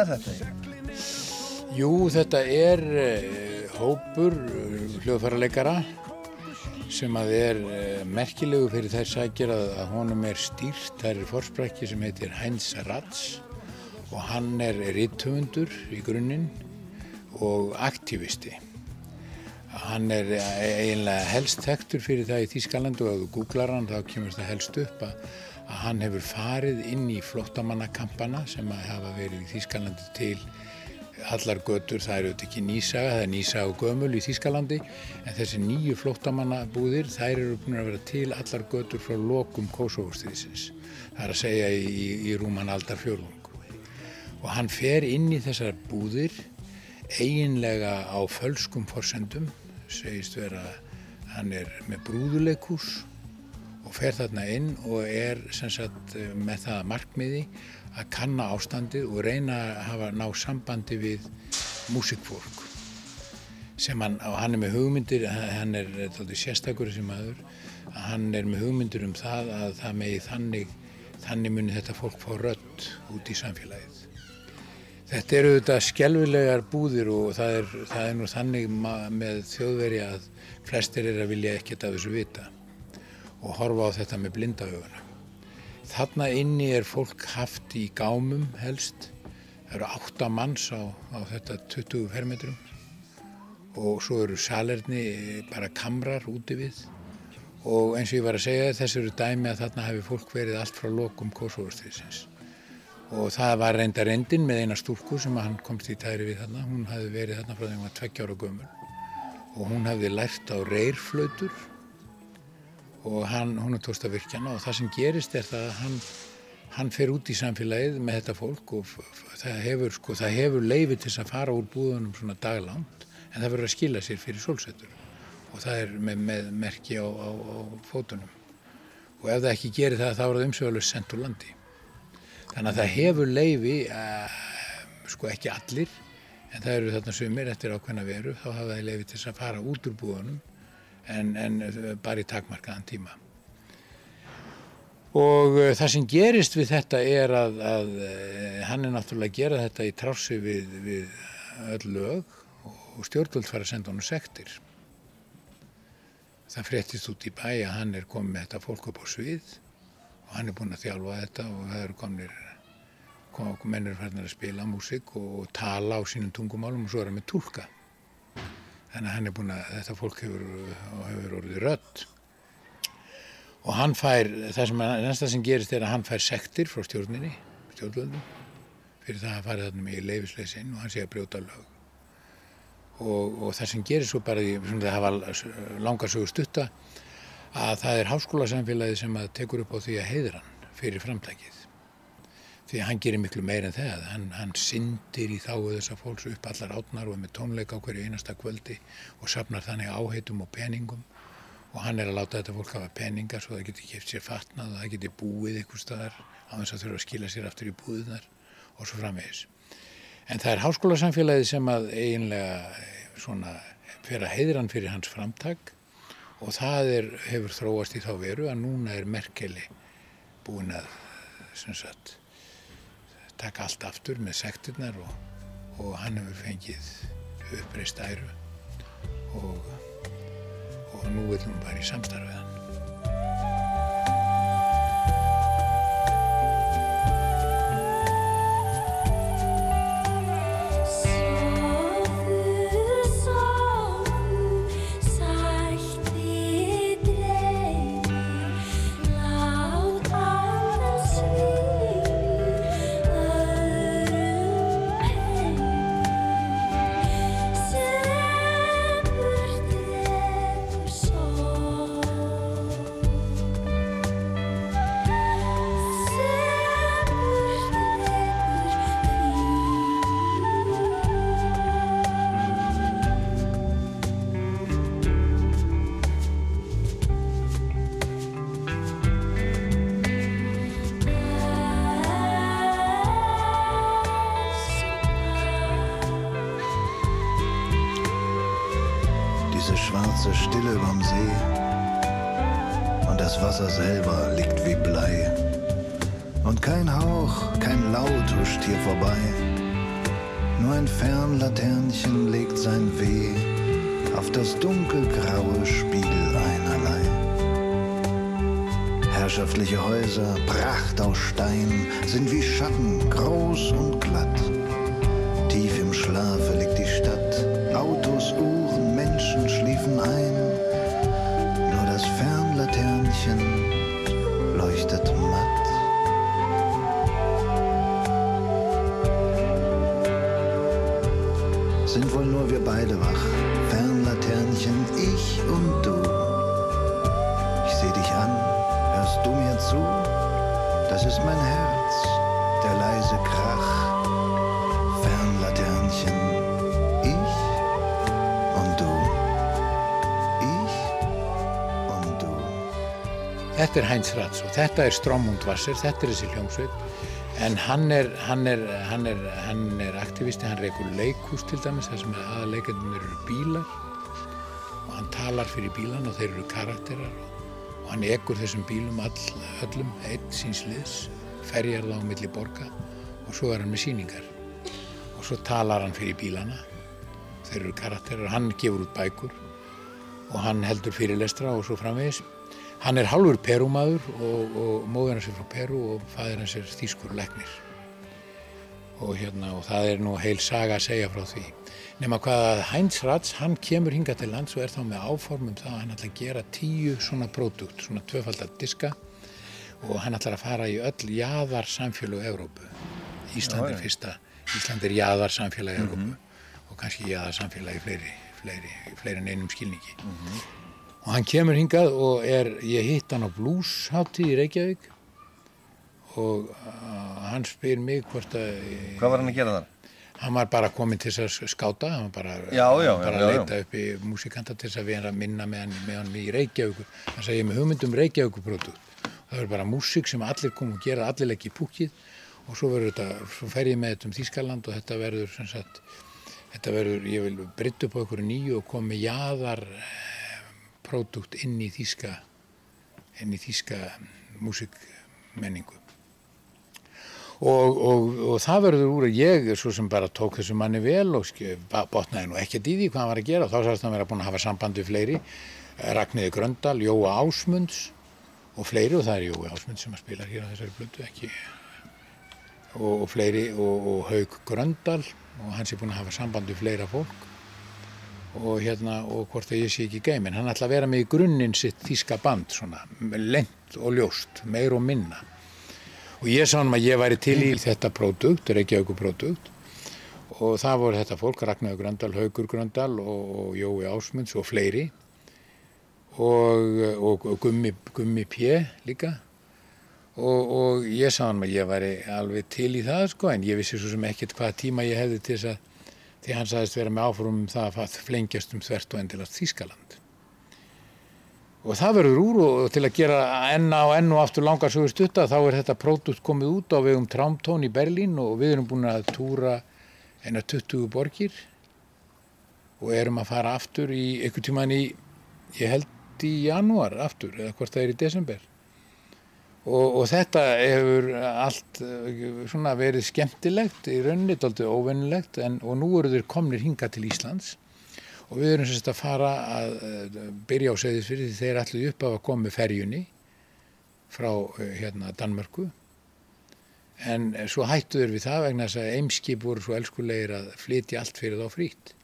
Hvað er þetta? eiginlega? Jú, þetta er uh, hópur uh, hljóðfæraleikara sem að er uh, merkilegu fyrir þær sækir að, að honum er stýrt. Það er forsprækki sem heitir Heinz Ratz og hann er rittöfundur í grunninn og aktivisti. Hann er eiginlega helst þekktur fyrir það í Þýskaland og ef þú googlar hann þá kemur það helst upp að, að hann hefur farið inn í flóttamannakampana sem að hafa verið í Þýskalandi til allar götur, það eru ekki nýsaga, það er nýsaga og gömul í Þýskalandi en þessi nýju flóttamannabúðir þær eru búin að vera til allar götur frá lokum Kosovo-stríðsins það er að segja í, í rúman aldar fjörlung og hann fer inn í þessar búðir eiginlega á fölskum forsendum segist vera hann er með brúðuleikús og fer þarna inn og er sagt með það markmiði að kanna ástandið og reyna að hafa ná sambandi við músikfólk sem hann, hann er með hugmyndir hann er sérstakur sem aður að hann er með hugmyndir um það að það megi þannig þannig muni þetta fólk fá rödd út í samfélagið. Þetta eru þetta skelvilegar búðir og það er, það er nú þannig með þjóðveri að flestir er að vilja ekkert af þessu vita og horfa á þetta með blindahuguna. Þarna inni er fólk haft í gámum helst. Það eru átta manns á, á þetta 20 fermetrum. Og svo eru salerni bara kamrar úti við. Og eins og ég var að segja þessu eru dæmi að þarna hefur fólk verið allt frá lokum Kosovostriðsins og það var reynda reyndin með eina stúlku sem hann komst í tæri við þarna. Hún hafði verið þarna frá þegar hún var tveggjára gömul. Og hún hafði lært á reyrflautur og hann, hún er tókst að virkja hana og það sem gerist er það að hann, hann fer út í samfélagið með þetta fólk og það hefur, sko, hefur leifi til að fara úr búðunum svona daglangt en það verður að skila sér fyrir sólsetur. Og það er með, með merki á, á, á fótunum. Og ef það ekki gerir það þá er það umsögulega sendt úr landi. Þannig að það hefur leifi uh, sko ekki allir en það eru þarna sumir eftir ákveðna veru þá hafa það leifi til að fara út úr búðunum en, en eh, bara í takmarkaðan tíma. Og uh, það sem gerist við þetta er að, að uh, hann er náttúrulega að gera þetta í trássi við, við öll lög og stjórnvöld fara að senda honum sektir. Það fréttist út í bæ að hann er komið með þetta fólk upp á svið og hann er búinn að þjálfa þetta og það eru komnir kom, mennir færðin að spila músík og, og tala á sínum tungumálum og svo er hann með túlka þannig að hann er búinn að þetta fólk hefur, hefur orðið rödd. Og hann fær það sem, næsta sem gerist er að hann fær sektir frá stjórninni stjórnvöldum fyrir það að fara þarna í leifisleisinn og hann sé að brjóta lög. Og, og það sem gerir svo bara í sem það hafa langar sögur stutta að það er háskólasamfélagi sem að tekur upp á því að heiðra hann fyrir framtækið því hann gerir miklu meir en það hann, hann syndir í þáu þessa fólks upp allar átnar og er með tónleika á hverju einasta kvöldi og safnar þannig áheitum og peningum og hann er að láta þetta fólk hafa peninga svo það geti keft sér fatnað og það geti búið ykkur staðar á þess að þurfa að skila sér aftur í búðunar og svo framvegis. En það er háskólasamfélagið sem að eiginlega eh, svona fyrir að heiðra hann fyrir hans framtak og það er, hefur þróast í þá veru að núna er Merkeli búin að sagt, taka allt aftur með sektirnar og, og hann hefur fengið uppreist æru og, og nú vil hún bara í samstarfið zu? Das ist mein Herz, der leise Krach. Fernlaternchen, ich und du. Ich und du. Þetta er Heinz Ratz og þetta er Strómund Vasser, þetta er þessi hljómsveit en hann er, hann er, hann er, hann er aktivisti, hann reykur leikhús til dæmis þar sem aðaleikendunir eru bílar og hann talar fyrir bílan og þeir eru karakterar og, og hann ekur þessum bílum all, öllum, einn síns liðs, ferjar þá á milli borga og svo er hann með síningar og svo talar hann fyrir bílana, þeir eru karakterar, hann gefur út bækur og hann heldur fyrirlestra og svo framvegis. Hann er halvur perúmaður og, og móður hans er frá Perú og fæðir hans er þýskur leknir. Og, hérna, og það er nú heil saga að segja frá því. Nefna hvað að Heinz Ratz, hann kemur hinga til lands og er þá með áformum það að hann ætla að gera tíu svona pródukt, svona tvöfaldar diska og hann ætlar að fara í öll jaðar samfélög Evrópu. Ísland er fyrsta, Ísland er jaðar samfélag Evrópu og kannski jaðar samfélag í fleiri, fleiri, fleiri en einum skilningi. og hann kemur hingað og er, ég hitt hann á blueshátti í Reykjavík og uh, hann spyr mig hvort að Hvað var hann að gera þar? hann var bara komin til þess að skáta hann var bara, Já, já, bara já, að leita upp í músikanta til þess að vera að minna með hann, með hann í Reykjavík hann sagði ég er með hugmyndum Reykjavíkuprodukt það verður bara músík sem allir kom og gera allir leggja í púkið og svo verður þetta, svo fer ég með þetta um Þískaland og þetta verður sem sagt þetta verður, ég vil breytta upp á einhverju nýju og koma með jaðar produkt inn í Þíska inn í Þíska músikmenningu og, og, og það verður úr að ég svo sem bara tók þessu manni vel og botnaði nú ekkert í því hvað hann var að gera. Og þá sagðist hann vera búin að hafa samband við fleiri. Ragnhiði Gröndal, Jóa Ásmunds og fleiri og það er Jói Ásmunds sem að spila hér á þessari blötu ekki? Og, og fleiri og, Haug Gröndal og hann sé búin að hafa samband við fleira fólk. Og hérna og hvort að ég sé ekki geimin hann ætla að vera með í grunninn sitt þíska band svona lengt og ljóst meir og minna og ég sá hann að ég væri til í þetta pródukt, Reykjavíku pródukt og það voru þetta fólk, Ragnar Gröndal, Haugur Gröndal og, og Jói Ásmunds og fleiri. Og, og, og Gummi, Gummi P. líka. Og, ég sá hann að ég væri alveg til í það sko. En ég vissi svo sem ekkert hvaða tíma ég hefði til þess að því hann sagðist vera með áfórum um það að flengjast um þvert og endilast Þískaland og það verður úr og til að gera enn á enn og aftur langar sögur stutta þá er þetta pródútt komið út á vegum Traumtón í Berlín og við erum búin að túra eina 20 borgir og erum að fara aftur í einhvern tíman í, ég held í janúar aftur eða hvort það er í desember. Og, og þetta hefur allt eh, svona verið skemmtilegt í rauninni, dálítið óvennilegt en, og nú eru þeir komnir hinga til Íslands og við erum sérst að fara að eh, byrja á segðisfyrir því þeir ætluðu upp af að koma með ferjunni frá eh, hérna Danmörku. En eh, svo hættu þeir við það vegna þess að eimskip voru svo elskulegir að flytja allt fyrir þá frýtt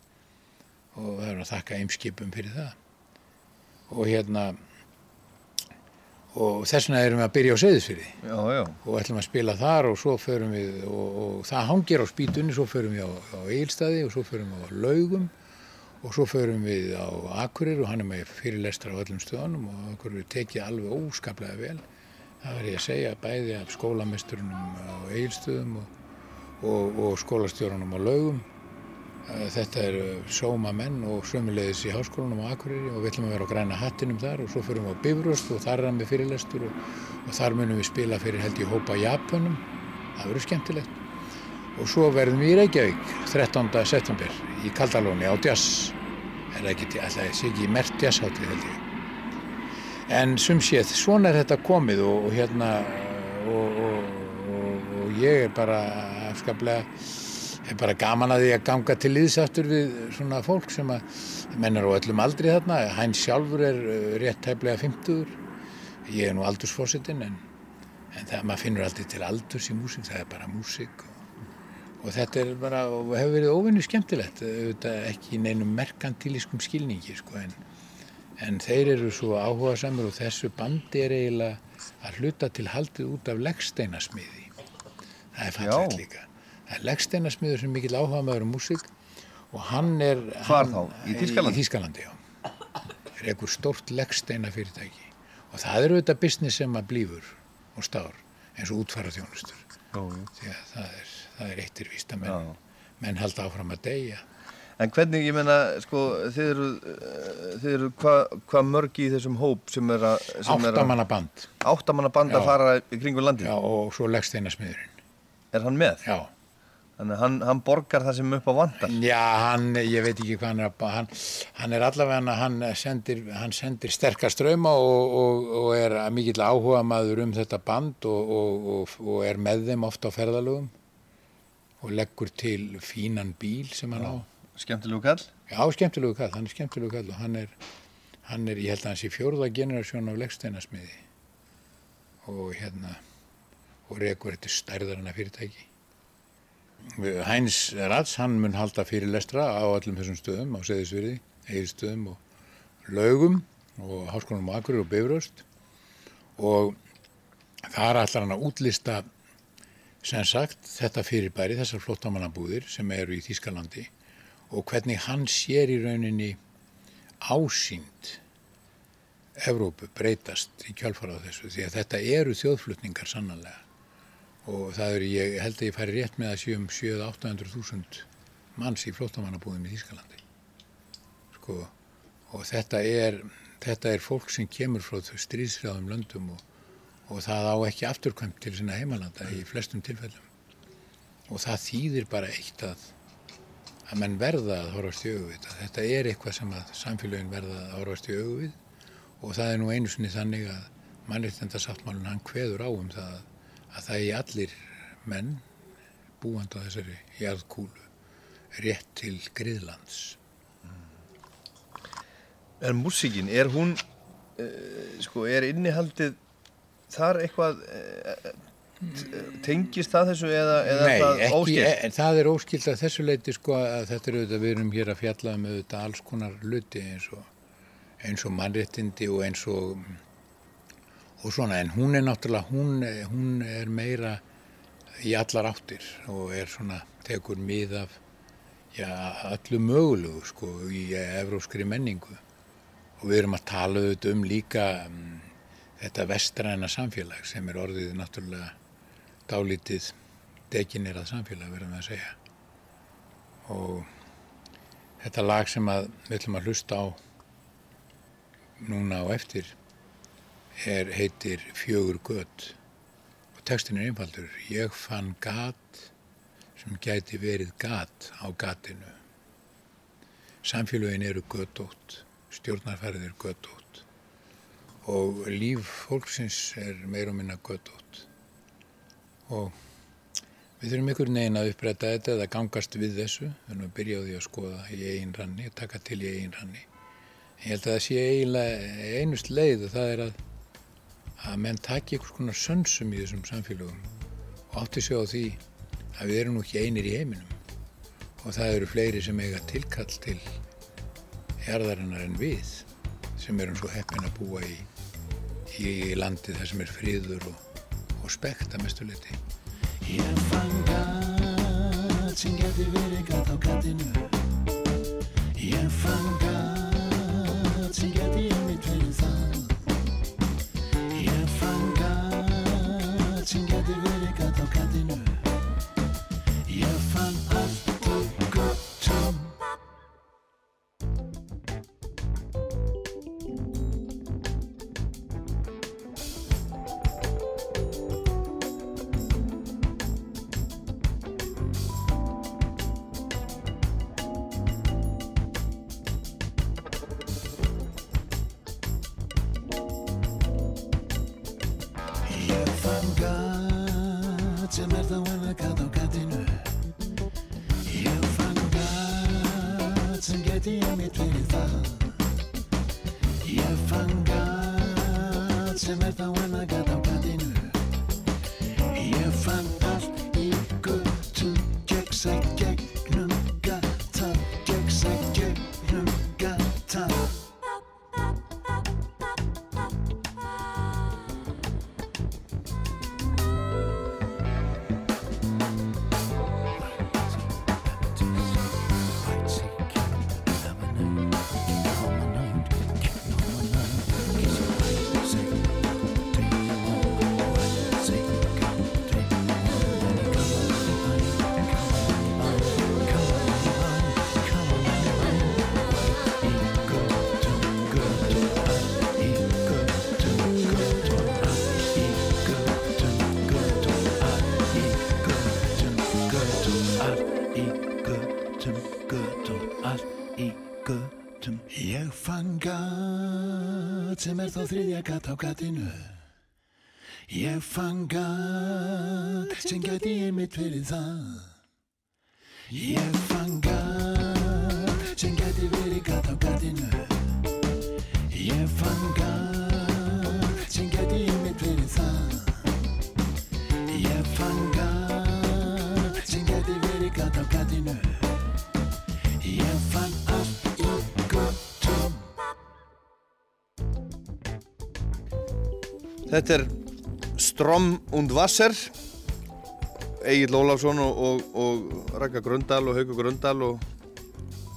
og það er að þakka eimskipum fyrir það. Og hérna og þess vegna erum við að byrja á já. og ætlum að spila þar og svo förum við og, og það hangir á spýtunni svo förum við á, á Egilstaði og svo förum við á Laugum og svo förum við á Akurir og hann er með fyrirlestra á öllum stöðunum og okkur er tekið alveg óskaplega vel það verður ég að segja bæði af skólamesturunum á Egilstöðum og, og, og skólastjórunum á Laugum Eh, Þetta eru sóma menn og sömulegis í háskólanum á Akureyri og við ætlum að vera á græna hattinum þar og svo förum við á Bifröst og þar er hann með fyrirlestur og, og þar munum við spila fyrir held ég hópa Japanum. Það verður skemmtilegt. Og svo verðum við í Reykjavík 13. september í Kaldalóni á Djass. Er það ekki, alltaf ekki í mert Djassháttið held ég. En sum séð, svona er þetta komið og, og hérna og, og, og, ég er bara afskaplega er bara gaman að því að ganga til liðsaftur við svona fólk sem að menn er á öllum aldri þarna, hæn sjálfur er uh, rétt tæplega 50 ég er nú aldursfósitinn en, en það, maður finnur aldrei til aldurs í músík, það er bara músík og, þetta er bara, og hefur verið óvinni skemmtilegt, auðvitað ekki neinum merkantilískum skilningi sko en, en þeir eru svo áhuga samur og þessu bandi er eiginlega að hluta til haldið út af leggsteinasmiði það er fallegt líka. Það er leggsteinasmiður sem mikill áhuga maður um músík og hann er hann, þá? Í Þýskalandi? Í það er einhver stórt leggsteina fyrirtæki og það er auðvitað business sem að blífur og stár eins og útfara þjónustur því að það er, það er eittir víst að menn, menn halda áfram að deyja En hvernig, ég meina, sko, þið eru, eh, þið eru hvað hva mörg í þessum hóp sem er að... sem er að- fara í kringum landið? Já, og svo leggsteinasmiðurinn. Er hann með? Já. Þannig að hann, hann borgar það sem upp á vandar? Já, hann, ég veit ekki hvað hann er að, hann, hann er allavega, hann sendir, hann sendir sterkar ströma og, og, og er mikill áhuga maður um þetta band og, og, og, og er með þeim ofta á ferðalögum og leggur til fínan bíl sem hann á. Skemmtilegu kall? Já, skemmtilegu kall, hann er skemmtilegu kall og hann er, hann er, ég held að hann sé fjórða generasjón af leggsteinasmiði og hérna, og rekur þetta stærðarana fyrirtæki. Hæns Rats, hann mun halda fyrirlestra á öllum þessum stöðum, á Seðisverði, Egilstöðum og Laugum og Háskólanum Akureyri og Bifröst og þar ætlar hann að útlista sem sagt þetta fyrirbæri, þessar flottamannabúðir sem eru í Þýskalandi og hvernig hann sér í rauninni ásýnd Evrópu breytast í kjálfara á þessu því að þetta eru þjóðflutningar sannanlega og það eru, ég held að ég færi rétt með að séum 700-800.000 manns í flóttamannabúðum í Þýskalandi. Sko og þetta er, þetta er fólk sem kemur frá þau stríðsræðum löndum og, og það á ekki afturkvæmt til sinna heimalanda í flestum tilfellum og það þýðir bara eitt að að menn verða að horfast í við þetta. Er eitthvað sem að samfélagin verða að horfast í við og það er nú einu sinni þannig að mannréttindasáttmálun hann kveður á um það að það er allir menn búandi á þessari jarðkúlu rétt til griðlands. En músíkin, er hún, uh, sko, er innihaldið þar eitthvað, uh, tengist það þessu eða, eða Nei, það ekki, óskilt? en það er óskilt að þessu leiti sko að þetta er auðvitað, við erum hér að fjalla um auðvitað alls konar luti eins og, eins og mannréttindi og eins og og svona, en hún er náttúrulega, hún, hún er meira í allar áttir og er svona, tekur mið af já, öllu mögulegu sko í evróskri menningu og við erum að tala auðvitað um líka um, þetta vestræna samfélag sem er orðið náttúrulega dálítið deginirað samfélag verðum við að segja. Og þetta lag sem að við ætlum að hlusta á núna á eftir er, heitir Fjögur gött og textin er einfaldur. Ég fann gat sem gæti verið gat á gatinu. Samfélögin eru göttótt stjórnarfærið er göttótt og líf fólksins er meir og minna göttótt og við þurfum einhvern veginn að uppræta þetta eða gangast við þessu. Þannig að byrja á því að skoða í eigin ranni taka til í eigin ranni. Ég held að það sé eiginlega einust leið og það er að að menn taki einhvers konar sönsum í þessum samfélögum og átti sig á því að við erum nú ekki einir í heiminum. Og það eru fleiri sem eiga tilkall til jarðarinnar en við sem erum svo heppin að búa í, í landi þar sem er friður og, og spekt að mestu liti. Ég fann gat sem geti verið gat á gatinu. Ég fann gat sem geti einmitt verið það. Ég fann gat sem geti verið gat á gatinu er þá þriðja gat á gatinu. Ég fann gat sem geti einmitt verið það. Ég fann gat sem geti verið gat á gatinu. Ég fann gat Þetta er Strom und Wasser Egil Ólafsson og, og, og Raka Gröndal og Haugur Gröndal og,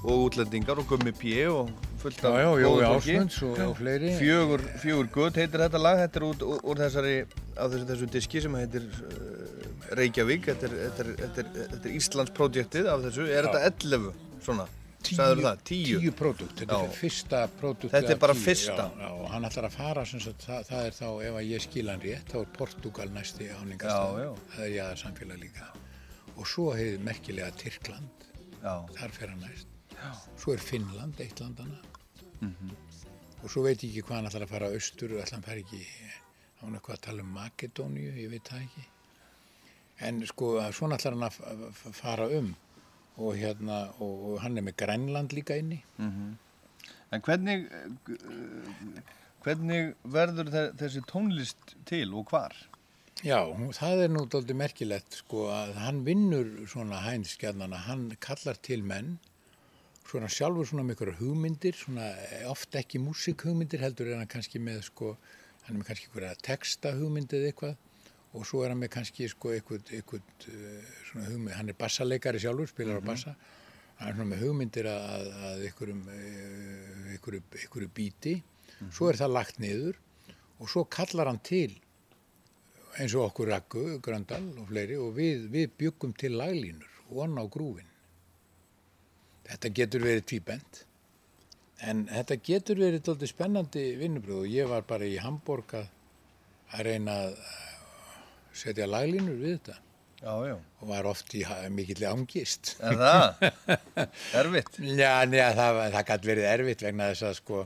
og útlendingar og Gummi P og fullt af já, góðu Jói fólki. Ásmunds og- og fleiri. Fjögur, fjögur gutt heitir þetta lag, þetta er út, úr, úr þessari, á þessu, þessu diski sem heitir uh, Reykjavík, þetta er, þetta er, þetta er, þetta er Íslands projektið af þessu, er Já. þetta 11 svona, sagður það, 10? Tíu pródukt, þetta Já. er fyrsta pródukt Þetta er bara fyrsta. Já, já, og hann ætlar að fara sagt, það, það er þá, ef að ég skil hann rétt, þá er Portugal næsti já. Það er jáða samfélag líka. Og svo hefur merkilega Tyrkland, þar fer hann næst. Svo er Finnland, eitt landana. Mhm. Og svo veit ég ekki hvað hann ætlar að fara austur, ætlar hann fara ekki, hann eitthvað að tala um Makedóníu, ég veit það ekki. En sko, svona ætlar hann að fara um og hérna, og, hann er með Grænland líka inni. Mhm. En hvernig, uh, hvernig verður þe- þessi tónlist til og hvar? Já, það er nú doldið merkilegt sko að hann vinnur svona hænskjarnana, hann kallar til menn svona sjálfur svona með ykkur hugmyndir, svona eh, oft ekki músikhugmyndir heldur er hann kannski með sko, hann er með kannski ykkur texta hugmyndið eitthvað og svo er hann með kannski sko eitthvað, eitthvað uh, svona hugmynd, hann er bassaleikari sjálfur, spilar á bassa, hann er svona með hugmyndir að, að ykkurum, uh, ykkur, ykkur bíti, svo er það lagt niður og svo kallar hann til eins og okkur Raggu, Gröndal og fleiri og við, við byggum til laglínur von á grúfin. Þetta getur verið tvíbent en þetta getur verið doldið spennandi vinnubröð og ég var bara í Hamburg að, reyna að setja laglínur við þetta. Já, já. Og var oft í mikilli angist. Er það? Erfitt? Já, neða, það, það gæti verið erfitt vegna þess að sko,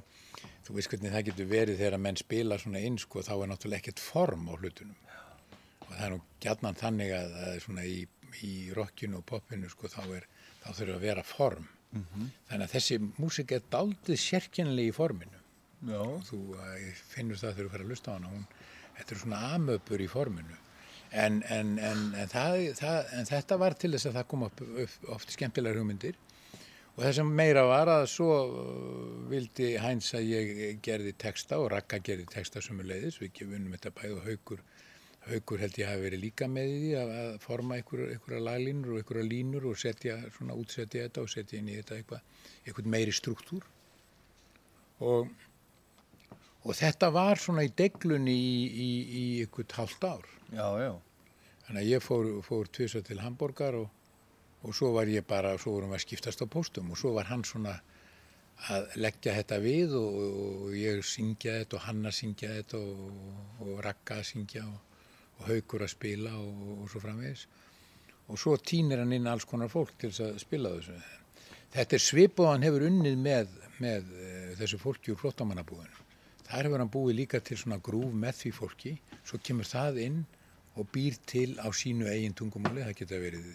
þú veist hvernig það getur verið þegar menn spila svona inn sko, þá er náttúrulega ekkert form á hlutunum. Og það er nú gjarnan þannig að, að svona í, í rockinu og popinu sko, þá, er, þá þurfa að vera form. Mhm. Þannig að þessi músik er daldið sérkennileg í forminu. Já. Þú uh, finnur það þegar þú fyrir að lusta á hana. Hún, þetta er svona amöpur í forminu. En, en, en, það, það, en þetta var til þess að það kom upp, upp oft skemmtilegar hugmyndir. Og það sem meira var að svo uh, vildi Hæns að ég gerði texta og Raka gerði texta sömuleiðis. Við gefunum þetta bæði og haukur, haukur held ég hafi verið líka með því að, að forma einhverja laglínur og einhverja línur og setja, svona útsetja þetta og setja inn í þetta eitthvað, eitthvað meiri struktúr. Og, og þetta var svona í deglunni í, í, í eitthvað hálft ár. Já, já. Þannig að ég fór, fór tvisa til Hamburgar og, og svo var ég bara, svo vorum við að skiptast á póstum og svo var hann svona að leggja þetta við og, og ég syngja þetta og hann að syngja þetta og, og Ragga að syngja og, og Haukur að spila og, og svo framvegis. Og svo týnir hann inn alls konar fólk til þess að spila þessu. Þetta er svipað og hann hefur unnið með, með uh, þessu fólki úr flottamannabúðinu. Þar hefur hann búið líka til svona grúf með því fólki, svo kemur það inn og býr til á sínu eigin tungumáli, það geta verið,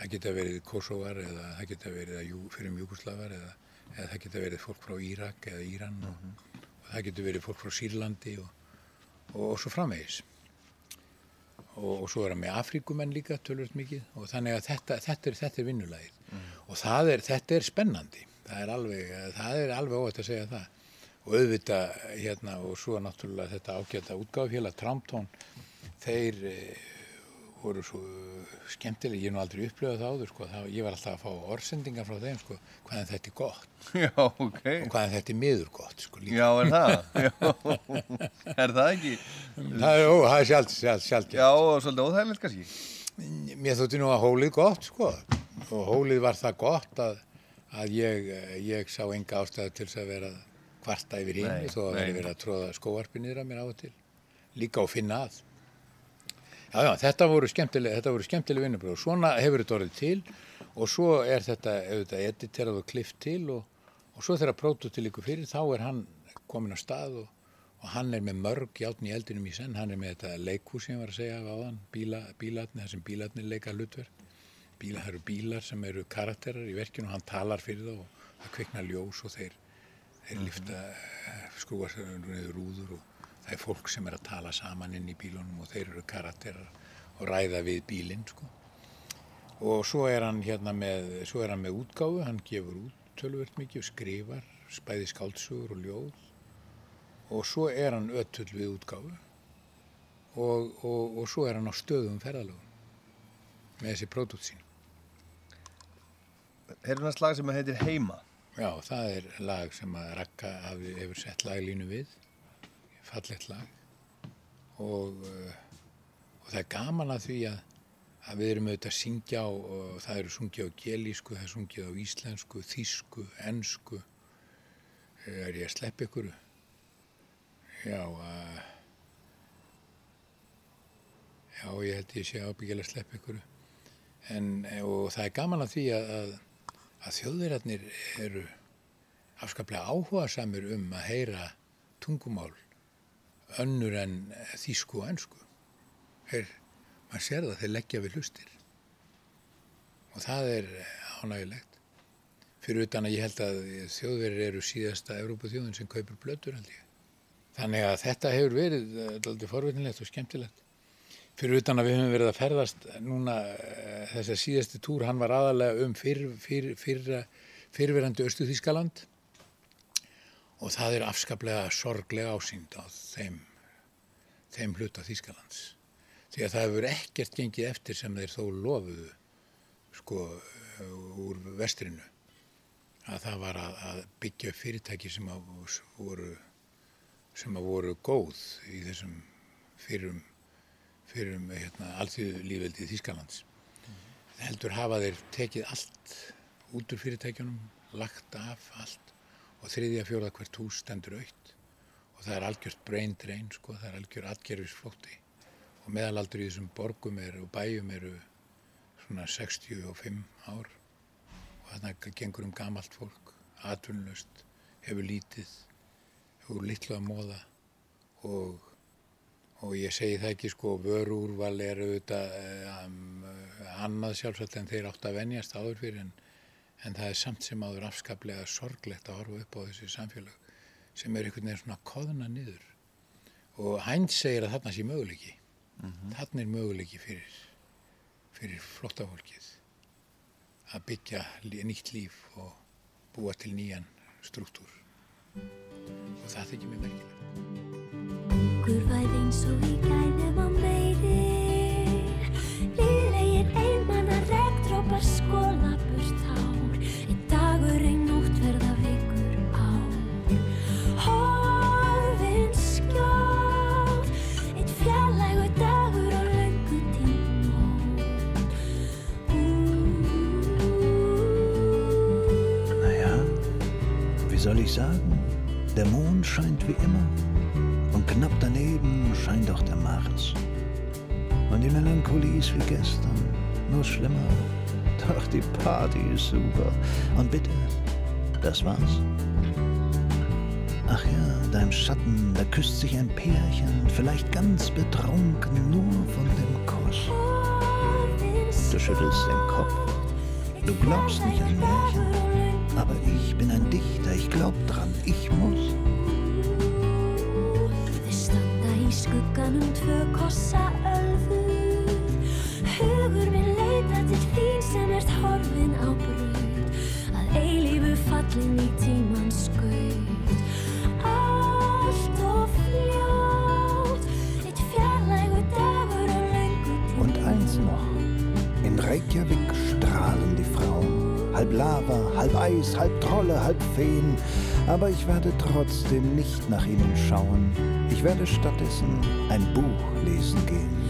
það geta verið Kosovar eða það geta verið fyrir Júkoslavar eða, eða það geta verið fólk frá Írak eða Íran og, og það geta verið fólk frá Sýrlandi og, og, og svo framvegis. Og, og svo er hann með Afríkumenn líka tölvöld mikið og þannig að þetta, þetta er, þetta er vinnulagið. Og það er, þetta er spennandi, það er alveg, það alveg óvægt að segja það og auðvitað hérna og svo náttúrulega þetta ágæta útgáfélag Tramptón þeir e, voru svo skemmtileg, ég nú aldrei upplöðað það áður sko, það, ég var alltaf að fá orðsendingar frá þeim sko, hvaðan þetta er gott Já, ok. og hvaðan þetta er miður gott sko. Já, er það? Já. Er það ekki? Það er, ó, það er sjálf, sjálf, sjálf Já, og svolítið óþægilegt kannski. Mér þótti nú að hólið gott sko og hólið var það gott að, að ég, ég sá enga ástæða til þess að vera kvarta yfir hinn þó að vera verið að tróða skóarpinir að mér á og til. Líka að finna að. Já, já, þetta voru skemmtileg, þetta voru skemmtileg vinnubröð og svona hefur þetta orðið til og svo er þetta auðvitað editerað og klift til og, og svo þegar prótu til ykkur fyrir þá er hann komin á stað og, og hann er með mörg játn í eldinum í senn, hann er með þetta leikhús sem ég var að segja af áðan, bíla, bílarnir, þar sem bílarnir leika hlutverk. Bílar, það eru bílar sem eru karakterar í verkinu og hann talar fyrir það og það kveikna ljós og þeir, þeir lifta skrúa sér niður rúður og það er fólk sem er að tala saman inn í bílunum og þeir eru karakterar og ræða við bílinn sko. og svo er hann hérna með svo er hann með útgáfu, hann gefur út tölvöld mikið og skrifar spæði skáltsugur og ljóð og svo er hann ötull við útgáfu og, og, og svo er hann á stöðum ferðalögum með þessi pródútt sín Heyrðu hann slag sem heitir Heima. Já, það er lag sem að Ragga hafi, hefur sett laglínu við, fallegt lag og, uh, og það er gaman að því að, að við erum auðvitað að syngja á, og það eru sungið á gelísku, það er sungið á íslensku, þísku, ensku, er ég að sleppa ykkur? Já, uh, já, ég held ég sé ábyggilega að sleppa ykkur. En, og það er gaman að því að, að, þjóðverjarnir eru afskaplega áhuga samir um að heyra tungumál önnur en þýsku og ennsku. Þeir, maður sér það, þeir leggja við hlustir. Og það er ánægilegt. Fyrir utan að ég held að þjóðverjar eru síðasta Evrópaþjóðin sem kaupir blötur held ég. Þannig að þetta hefur verið alltaf forvitinlegt og skemmtilegt. Fyrir utan að við höfum verið að ferðast núna uh, þessar síðasti túr, hann var aðalega um fyrr, fyrr, fyrr, fyrrverandi Östu Þískaland og það er afskaplega sorglega ásýnd á þeim, þeim hluta Þískalands. Því að það hefur ekkert gengið eftir sem þeir þó lofuðu sko úr vestrinu að það var að, að byggja fyrirtæki sem að voru, sem að voru góð í þessum fyrrum fyrir um hérna, alþjóðu lífveldið Þýskalands. Heldur hafa þeir tekið allt út úr fyrirtækjunum, lagt af allt og þriðja fjóða hvert hús stendur aukt og það er algjört brain drain, sko, það er algjör atgerfisflótti og meðalaldur í þessum borgum er, og bæjum eru svona 65 ár. Og þarna gengur um gamalt fólk, atvinnlust, hefur lítið, hefur litlu að móða og og ég segi það ekki sko vörúrval er auðvitað um, annað sjálfsagt en þeir átt að venjast áður fyrir en, en það er samt sem áður afskaplega sorglegt að horfa upp á þessi samfélag sem er einhvern veginn svona koðuna niður. Og Heinz segir að þarna sé möguleiki. Mm -hmm. þarna er möguleiki fyrir fyrir flottafólkið að byggja nýtt líf og búa til nýjan struktúr. Og það þykir mér merkilegt Okkur væð eins og í gænum á meiri Líðlegir einmanna regndrópar skóla burt hár Einn dagur, einn nótt verða vikur ár Horfin skjól Einn fjarlægu wie soll ich sagen? Der Mond scheint wie immer. Knapp daneben scheint auch der Mars. Und die Melancholie ist wie gestern, nur schlimmer. Doch die Party ist super. Und bitte, das war's. Ach ja, da im Schatten, da küsst sich ein Pärchen, vielleicht ganz betrunken, nur von dem Kuss. Du schüttelst den Kopf. Du glaubst nicht an Märchen. Aber ich bin ein Dichter, ich glaub dran, ich muss. Skugganum tvö kossa ölfuð Hugur minn leita til þín sem ert horfin á braut Að eilífu fallin í tímans skaut Allt og Und eins noch. In Reykjavik strahlen die Frauen. Halb Lava, halb Eis, halb Trolle, halb Feen. Aber ich werde trotzdem nicht nach ihnen schauen. Ich werde stattdessen ein Buch lesen gehen.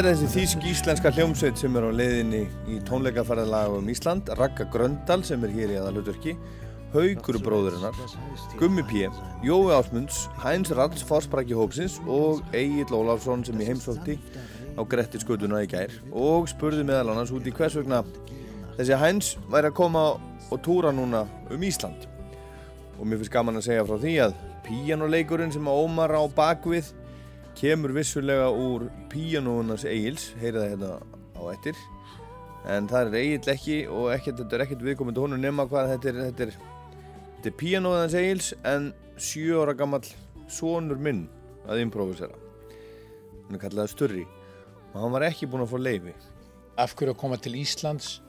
Þetta er þessi þýsk-íslenska hljómsveit sem er á leiðinni í tónleikaferðalag um Ísland, Ragga Gröndal sem er hér í aðalutverki Haugur bróðurinnar, Gummi P, Jói Ásmunds, Hæns Ralls fórsprækki hópsins og Egil Ólafsson sem ég heimsótti á Gretti skutuna í gær og spurði meðal annars út í hvers vegna þessi Hæns væri að koma og túra núna um Ísland. Og mér finnst gaman að segja frá því að píjánuleikurinn sem að Ómar á bakvið kemur vissulega úr píjanúunars Egils, heyrið það hérna á ettir en það er Egil ekki og ekkert, þetta er ekkert viðkomandi honum nema hvað þetta er þetta er, þetta er píjanúunars Egils en sjö ára gammal sonur minn að improvisera hann er kallaði Sturri og hann var ekki búinn að fá leifi Af hverju að koma til Íslands?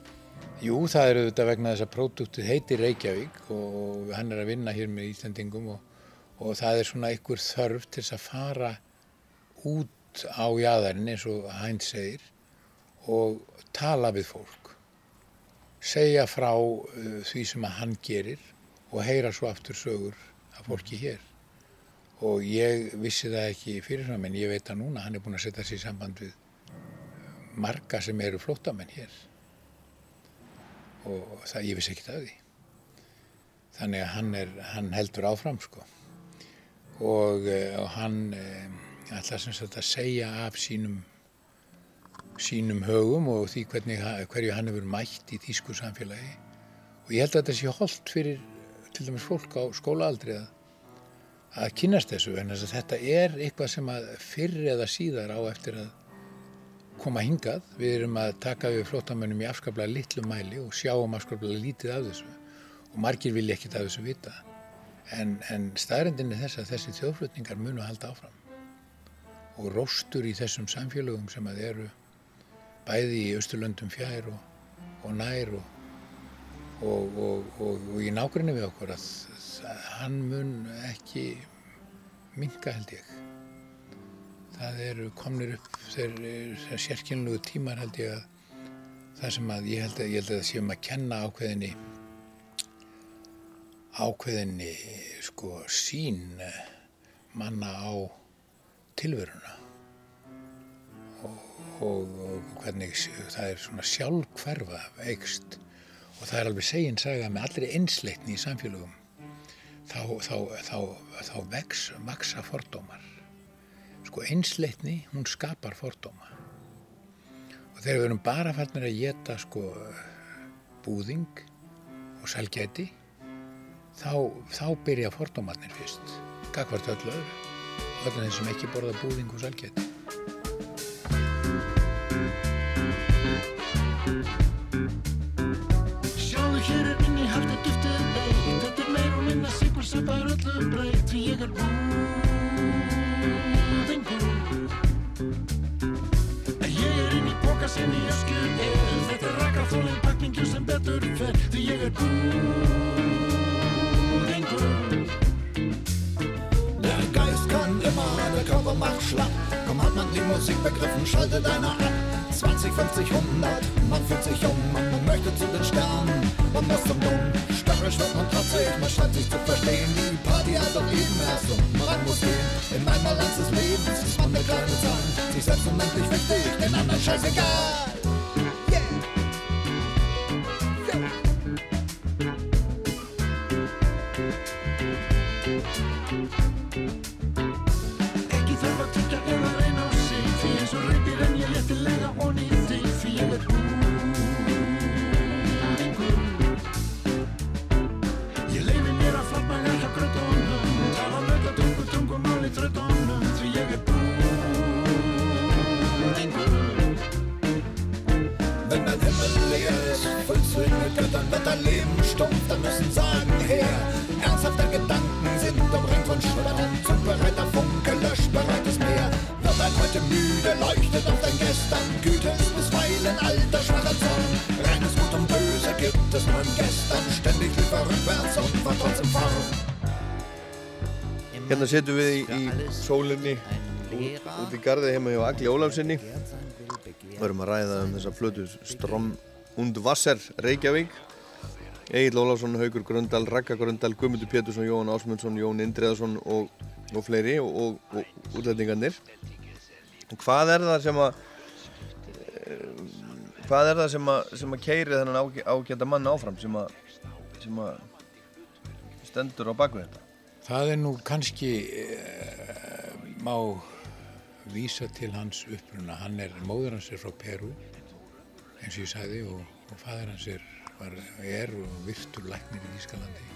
Jú, það er auðvitað vegna þess að próduktið heitir Reykjavík og hann er að vinna hér með Íslandingum og, og það er svona einhver þörf til þess að fara út á jæðarinn eins og Hænt segir og tala við fólk. Segja frá uh, því sem að hann gerir og heyra svo aftur sögur af fólki hér. Og ég vissi það ekki fyrirfram en ég veit að núna hann er búinn að setja sig í samband við marga sem eru flóttamenn hér og það ég vissi ekkert af því þannig að hann, er, hann heldur áfram sko og, eh, og hann eh, ætla sem sagt að segja af sínum sínum högum og því hvernig, hverju hann hefur mætt í þýsku samfélagi og ég held að þetta sé holdt fyrir til dæmis fólk á skólaaldri að, að kynast þessu en þess að þetta er eitthvað sem að fyrr eða síðar á eftir að koma hingað. Við erum að taka við flótamönnum í afskaplega litlu mæli og sjáum afskaplega lítið af þessu og margir vilja ekkert af þessu vita. En, en staðrendin er þess að þessi þjóðflutningar munu að halda áfram og róstur í þessum samfélögum sem að eru bæði í Östurlöndum fjær og, og nær og, og, og, í nágrinni við okkur að hann mun ekki minka held ég. Það eru komnir upp þeir sérkynlugu tímar held ég að það sem að ég held að, ég held að það séum að kenna ákveðinni ákveðinni sko sín manna á tilveruna. Og, og, og hvernig það er svona sjálfhverfa eikst og það er alveg segin saga með allri einsleitni í samfélögum. Þá, þá, þá, þá vex, vaksa fordómar. Sko einsleitni hún skapar fordóma. Og þegar við erum bara fannir að geta sko búðing og selgæti þá, byrja fordómarnir fyrst gagvart öllu öðru öllum þeim sem ekki borða búðing og selgæti Sjáðu hér er inni haldið duftið veit Þetta er meir og minna sigur sem bara öllu breytt Því ég er búðingur. Ég er inn í boka sem í ösku er Þetta er rakaþólinn pakningu sem betur fer. Því ég er búðingur der Körper macht schlapp. Komm, hat man die Musik begriffen, schalte deiner ab. 20, 50, 100, man fühlt sich um, man möchte zu den Sternen, man muss zum Dumm. Stachelisch wird man trotzig, man scheint sich zu verstehen. Die Party hat doch eben erst und man muss gehen. In einmal Land des Lebens ist man eine kleine Zahl. Sich selbst unendlich wichtig, den anderen scheißegal. Setjum við í, í sólinni út, út í garði heima hjá Agli Ólafsinni erum að ræða um þessa plötu Strom und Wasser Reykjavík. Egil Ólafsson, Haugur Gröndal, Ragga Gröndal, Guðmundur Pétursson, Jón Ásmundsson, Jón Indriðarsson og, og fleiri og, og, og útlendingarnir. Og hvað er það sem að eh, hvað er það sem að, sem að keiri þennan ágæ- ágæta mann áfram sem að, sem að stendur á bakvið þetta? Það er nú kannski uh, má vísa til hans uppruna. Hann er, móður hans er frá Peru, eins og ég sagði, og, og fadur hans er, var, er og virtur læknir í Ískalandi.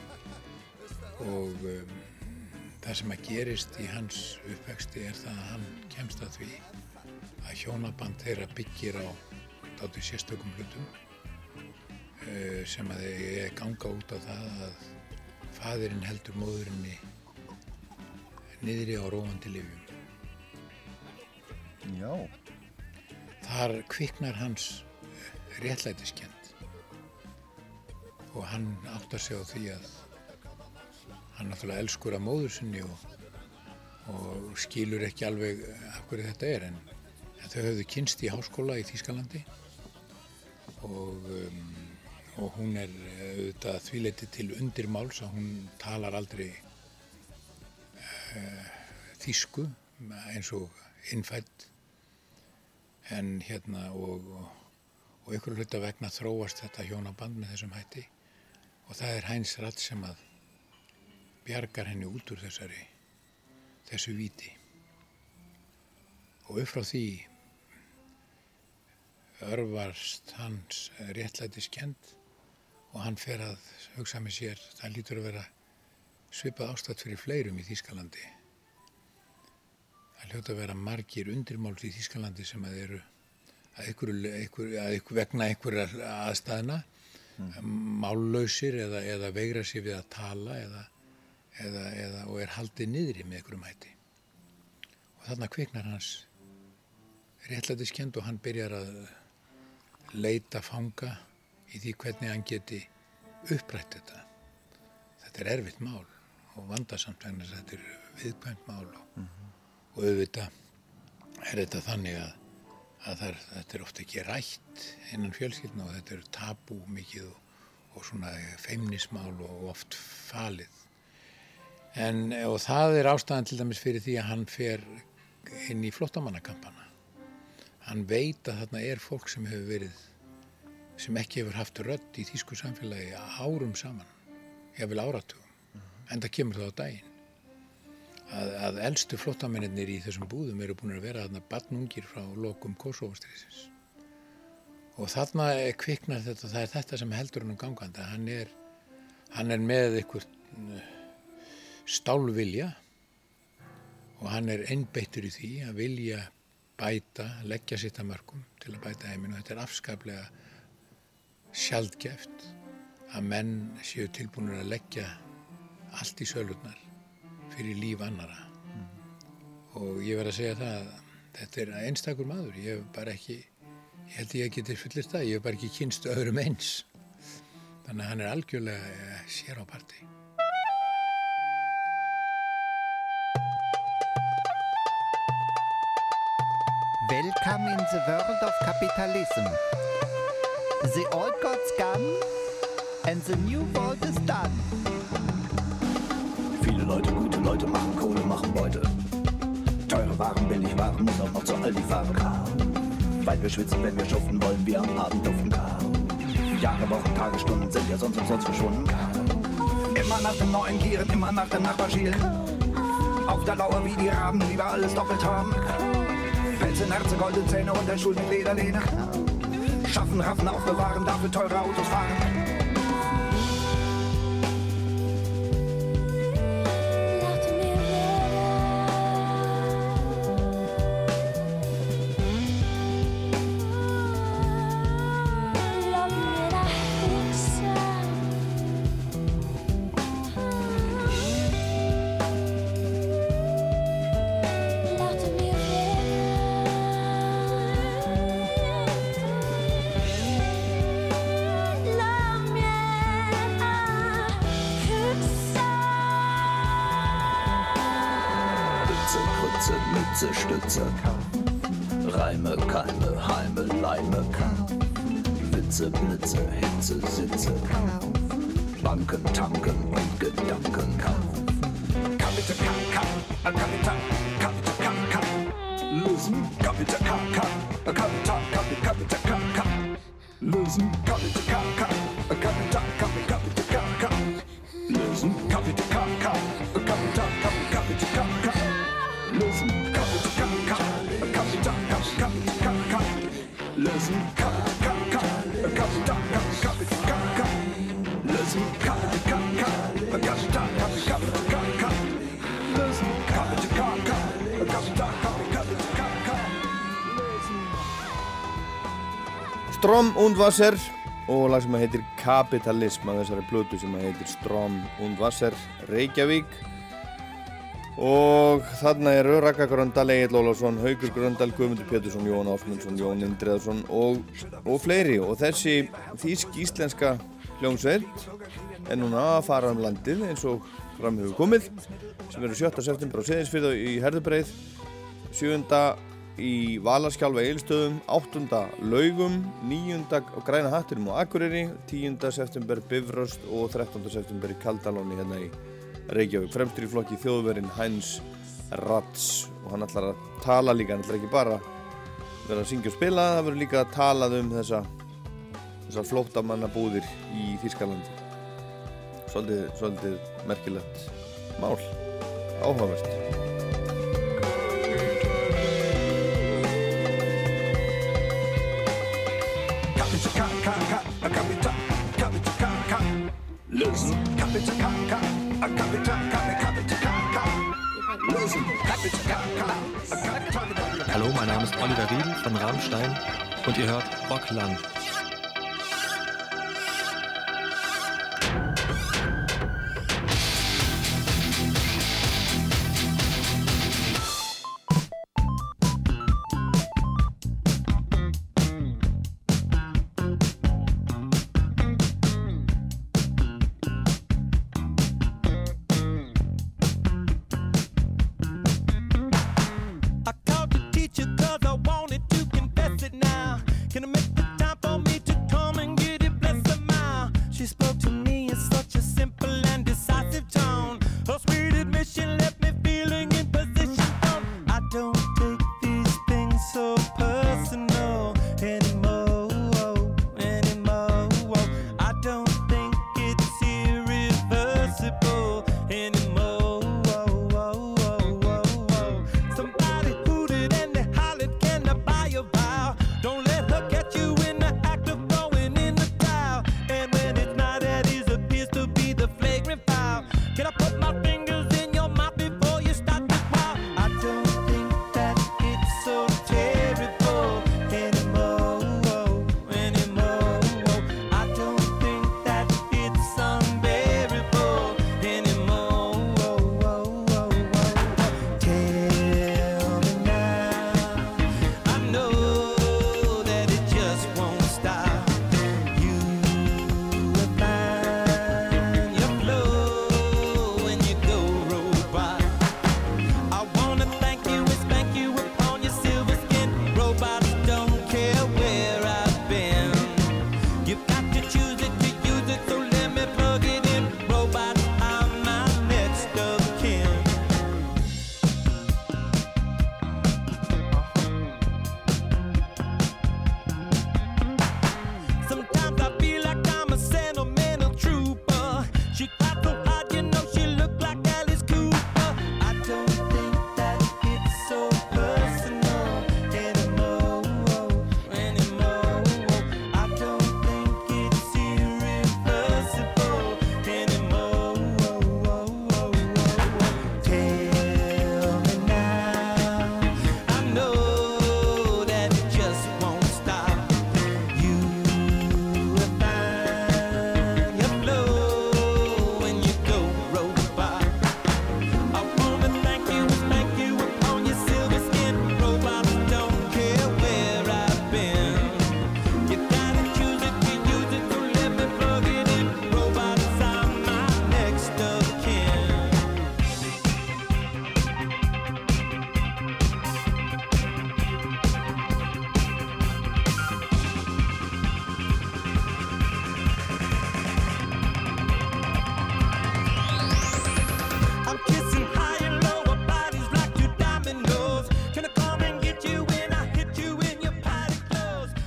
Og um, það sem að gerist í hans uppvexti er það að hann kemst að því að hjónaband þeirra byggir á dátur sérstökum hlutum uh, sem að þeir ganga út á það að fadirinn heldur móðurinni niðri á róandi lifjum. Já. Þar kviknar hans réttlætiskend og hann áttar sig á því að hann náttúrulega elskur að móður sinni og, og skilur ekki alveg af hverju þetta er en, en þau höfðu kynst í háskóla í Þýskalandi og, um, og hún er auðvitað þvíleiti til undirmáls að hún talar aldrei uh, þýsku eins og innfætt en hérna og, og, ykkur hluta vegna þróast þetta hjónaband með þessum hætti. Og það er Heinz Ratt sem að bjargar henni út úr þessari þessu viti og upp frá því örvarst hans réttlætiskend og hann fer að hugsa með sér það lítur að vera svipað ástætt fyrir fleirum í Þýskalandi. Það hljóta að vera margir undirmáls í Þýskalandi sem að eru að ykkur, ykkur, að ykkur vegna einhverjar aðstæðna mállausir eða, eða veigra sér við að tala eða, eða, eða, og er haldið niðri með einhverjum hætti. Og þarna kviknar hans réttlætiskend og hann byrjar að leita fanga í því hvernig hann geti upprætt þetta. Þetta er erfitt mál og vandasamt vegna þetta er viðkvæmt mál og, og auðvitað er þetta þannig að, að það er, þetta er ofta ekki rætt innan fjölskyldna og þetta er tabú mikið og, og svona feimnismál og oft falið. En og það er ástæðan til dæmis fyrir því að hann fer inn í flottamannakampana hann veit að þarna er fólk sem hefur verið sem ekki hefur haft rödd í þýsku samfélagi árum saman, ég vil áratugum en það kemur það á daginn. Að, að eldstu flottamennir í þessum búðum eru búin að vera þarna barnungir frá lokum Kosovo-strísins og þarna er kviknar þetta það er þetta sem heldur hann um ganganda hann er, hann er með einhvern uh, stálvilja og hann er einbeittur í því að vilja bæta, leggja sitt að mörgum til að bæta heiminn. Og þetta er afskaplega sjaldgeft að menn séu tilbúinur að leggja allt í sölurnar fyrir líf annara og ég verð að segja það að þetta er einstakur maður. Ég hef bara ekki ég held ég að geti fullist það, ég hef bara ekki kynst öðrum eins. Þannig að hann er algjörlega eh, sér á parti. Welcome in the world of capitalism. The old god's gone and the new world is done. Viele Leute, gute Leute machen Kohle, machen Beute. Teure Waren, billig Waren, muss auch noch zu Aldi fahren. Weil wir schwitzen, wenn wir schuften, wollen wir am Abend duften. Jahre, Wochen, Tage, Stunden sind ja sonst umsonst verschwunden. Immer nach dem neuen Gieren, immer nach dem Nachbar schielen. Auf der Lauer wie die Raben, lieber alles doppelt haben. Pelze, Nerze, goldene Zähne und ein Stuhl mit Lederlehne. Schaffen, raffen, aufbewahren, dafür teure Autos fahren. Mütze, Mütze, Stütze. Reime, Keime, Heime, Leime. Witze, Blitze, Hitze, Sitze. Banken, Tanken und Gedanken. Kapital, Kapital, Kapital, Kapital, Kapital. Lösen. Kapital, Kapital, Kapital, Kapital, Kapital. Lösen. Strom und Wasser og lag sem heitir Kapitalism að þessari plötu sem heitir Strom und Wasser Reykjavík og þarna er Raka Gröndal, Egil Ólafsson, Haugur Gröndal, Guðmundur Pétursson, Jón Ásmundsson, Jón Indreðarsson og, og fleiri og þessi þýsk-íslenska hljómsveit er núna að fara um landið eins og fram hefur komið sem eru 7. september á Seðinsfyrðu í Herðubreið 7 í Valarskjálfa eilstöðum, 8. laugum, 9. græna hattinum á Akureyri, 10. september Bifröst og 13. september í Kaldalóni hérna í Reykjavík. Fremstur í flokki þjóðverinn Hans Ratz og hann ætlar að tala líka, hann ætlar ekki bara verið að syngja og spila, það verið líka að talað um þessa, þessa flóttamannabúðir í Þýrskalandi. Svolítið, svolítið merkilegt mál, áhugavert. Kapital, K, K, K, Kapital, Kapital, K, K, lösen. Kapital, K, K, Kapital, K, Kapital, K, K, lösen. Kapital, K, K, Kapital, Hallo, mein Name ist Oliver Rieden von Rammstein und ihr hört Rockland.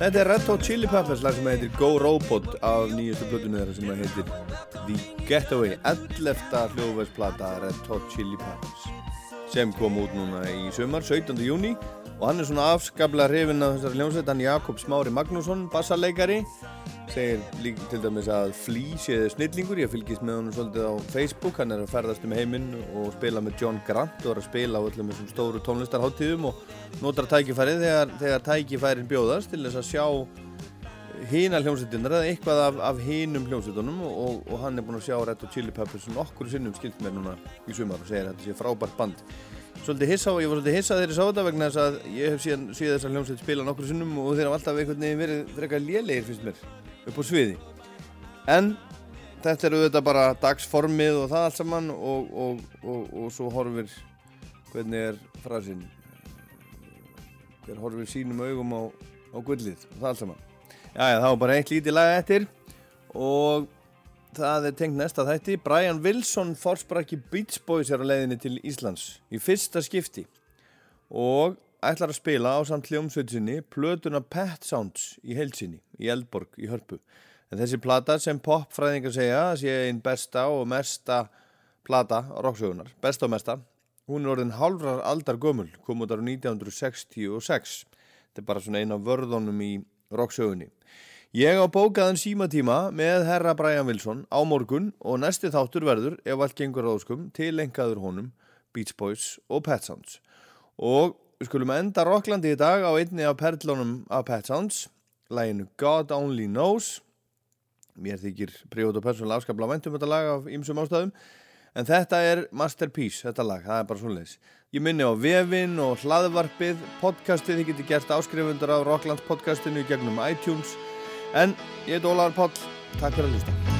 Þetta er Red Hot Chili Peppers lag sem heitir Go Robot af nýjastu blödu með þeirra sem heitir The Getaway 11. hljóðværsplata Red Hot Chili Peppers sem kom út núna í sömar, 17. júni og hann er svona afskabla hrifin af þessari hljómsveit hann Jakob Smári Magnússon, bassarleikari segir líka til dæmis að Flea séði snillingur, ég fylgist með honum svolítið á Facebook, hann er að ferðast um heiminn og spila með John Grant og er að spila á öllum þessum stóru tónlistarháttíðum og notar tækifærið þegar, þegar tækifærin bjóðast til þess að sjá hína hljómsveitinnar eða eitthvað af, af hínum hljómsveitunum og, og hann er búinn að sjá Red Hot Chili Peppers nokkur sinnum skilt mér núna í sumar og segir að þetta sé frábært band. Svolítið hissa og ég var svolítið hissa þegar ég sá þetta vegna þess að ég hef síðan síðan þessar hljómsveit spila nokkur sinnum og þeir hafa alltaf einhvern veginn verið frekar lélegir finnst mér upp á sviði en þetta eru þetta bara dagsformið og það allt saman og, og, og, og svo horfir hvernig er frasinn hver horfir sínum augum á, á gullið og það allt saman Jæja, það var bara eitt lítið lag eftir og það er tengt næsta þætti. Brian Wilson fórsprakki Beach Boys er á leiðinni til Íslands í fyrsta skipti og ætlar að spila á samt hljómsveitinni plötuna Pet Sounds í heilsinni í Eldborg í Hörpu. En þessi plata sem popfræðingar segja sé einn besta og mesta plata rocksögunar, besta og mesta. Hún er orðin hálfrar aldar gömul, kom út ára 1966. Þetta er bara svona eina vörðunum í rocksögunni. Ég á bókaðan símatíma með herra Brian Wilson á morgun og næsti þáttur verður, ef allt gengur ráðskum, til engaður honum, Beach Boys og Pet Sounds. Og við skulum enda Rocklandi í dag á einni af perlunum af Pet Sounds, læginu God Only Knows. Mér þykir prívat og persónulega afskapla væntum þetta lag af ýmsum ástæðum. En þetta er Masterpiece, þetta lag, það er bara svoleiðis. Ég minni á vefin og hlaðvarpið, podcastið, þið getur gert áskrifundur af Rocklands podcastinu gegnum iTunes. En ég heit Ólaður Páll, takk fyrir að hlusta.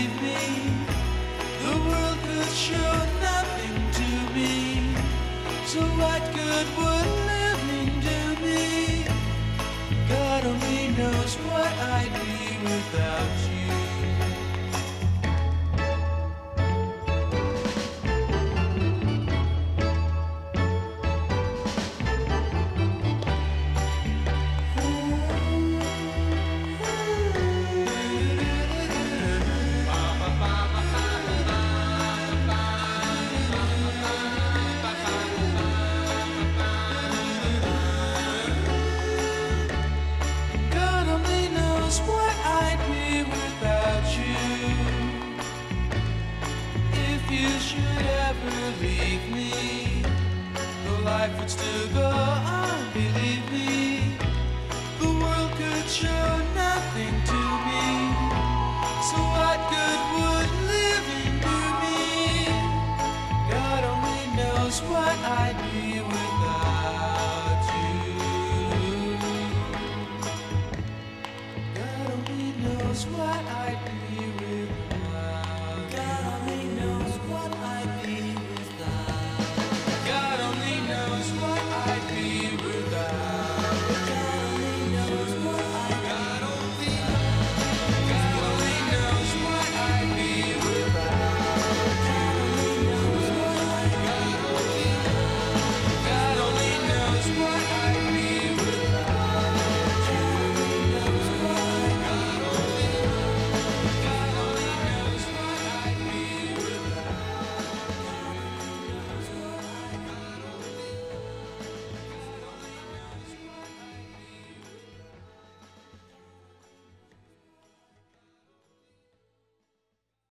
you're nothing to me. So what good would living do me? God only knows what I'd be without you.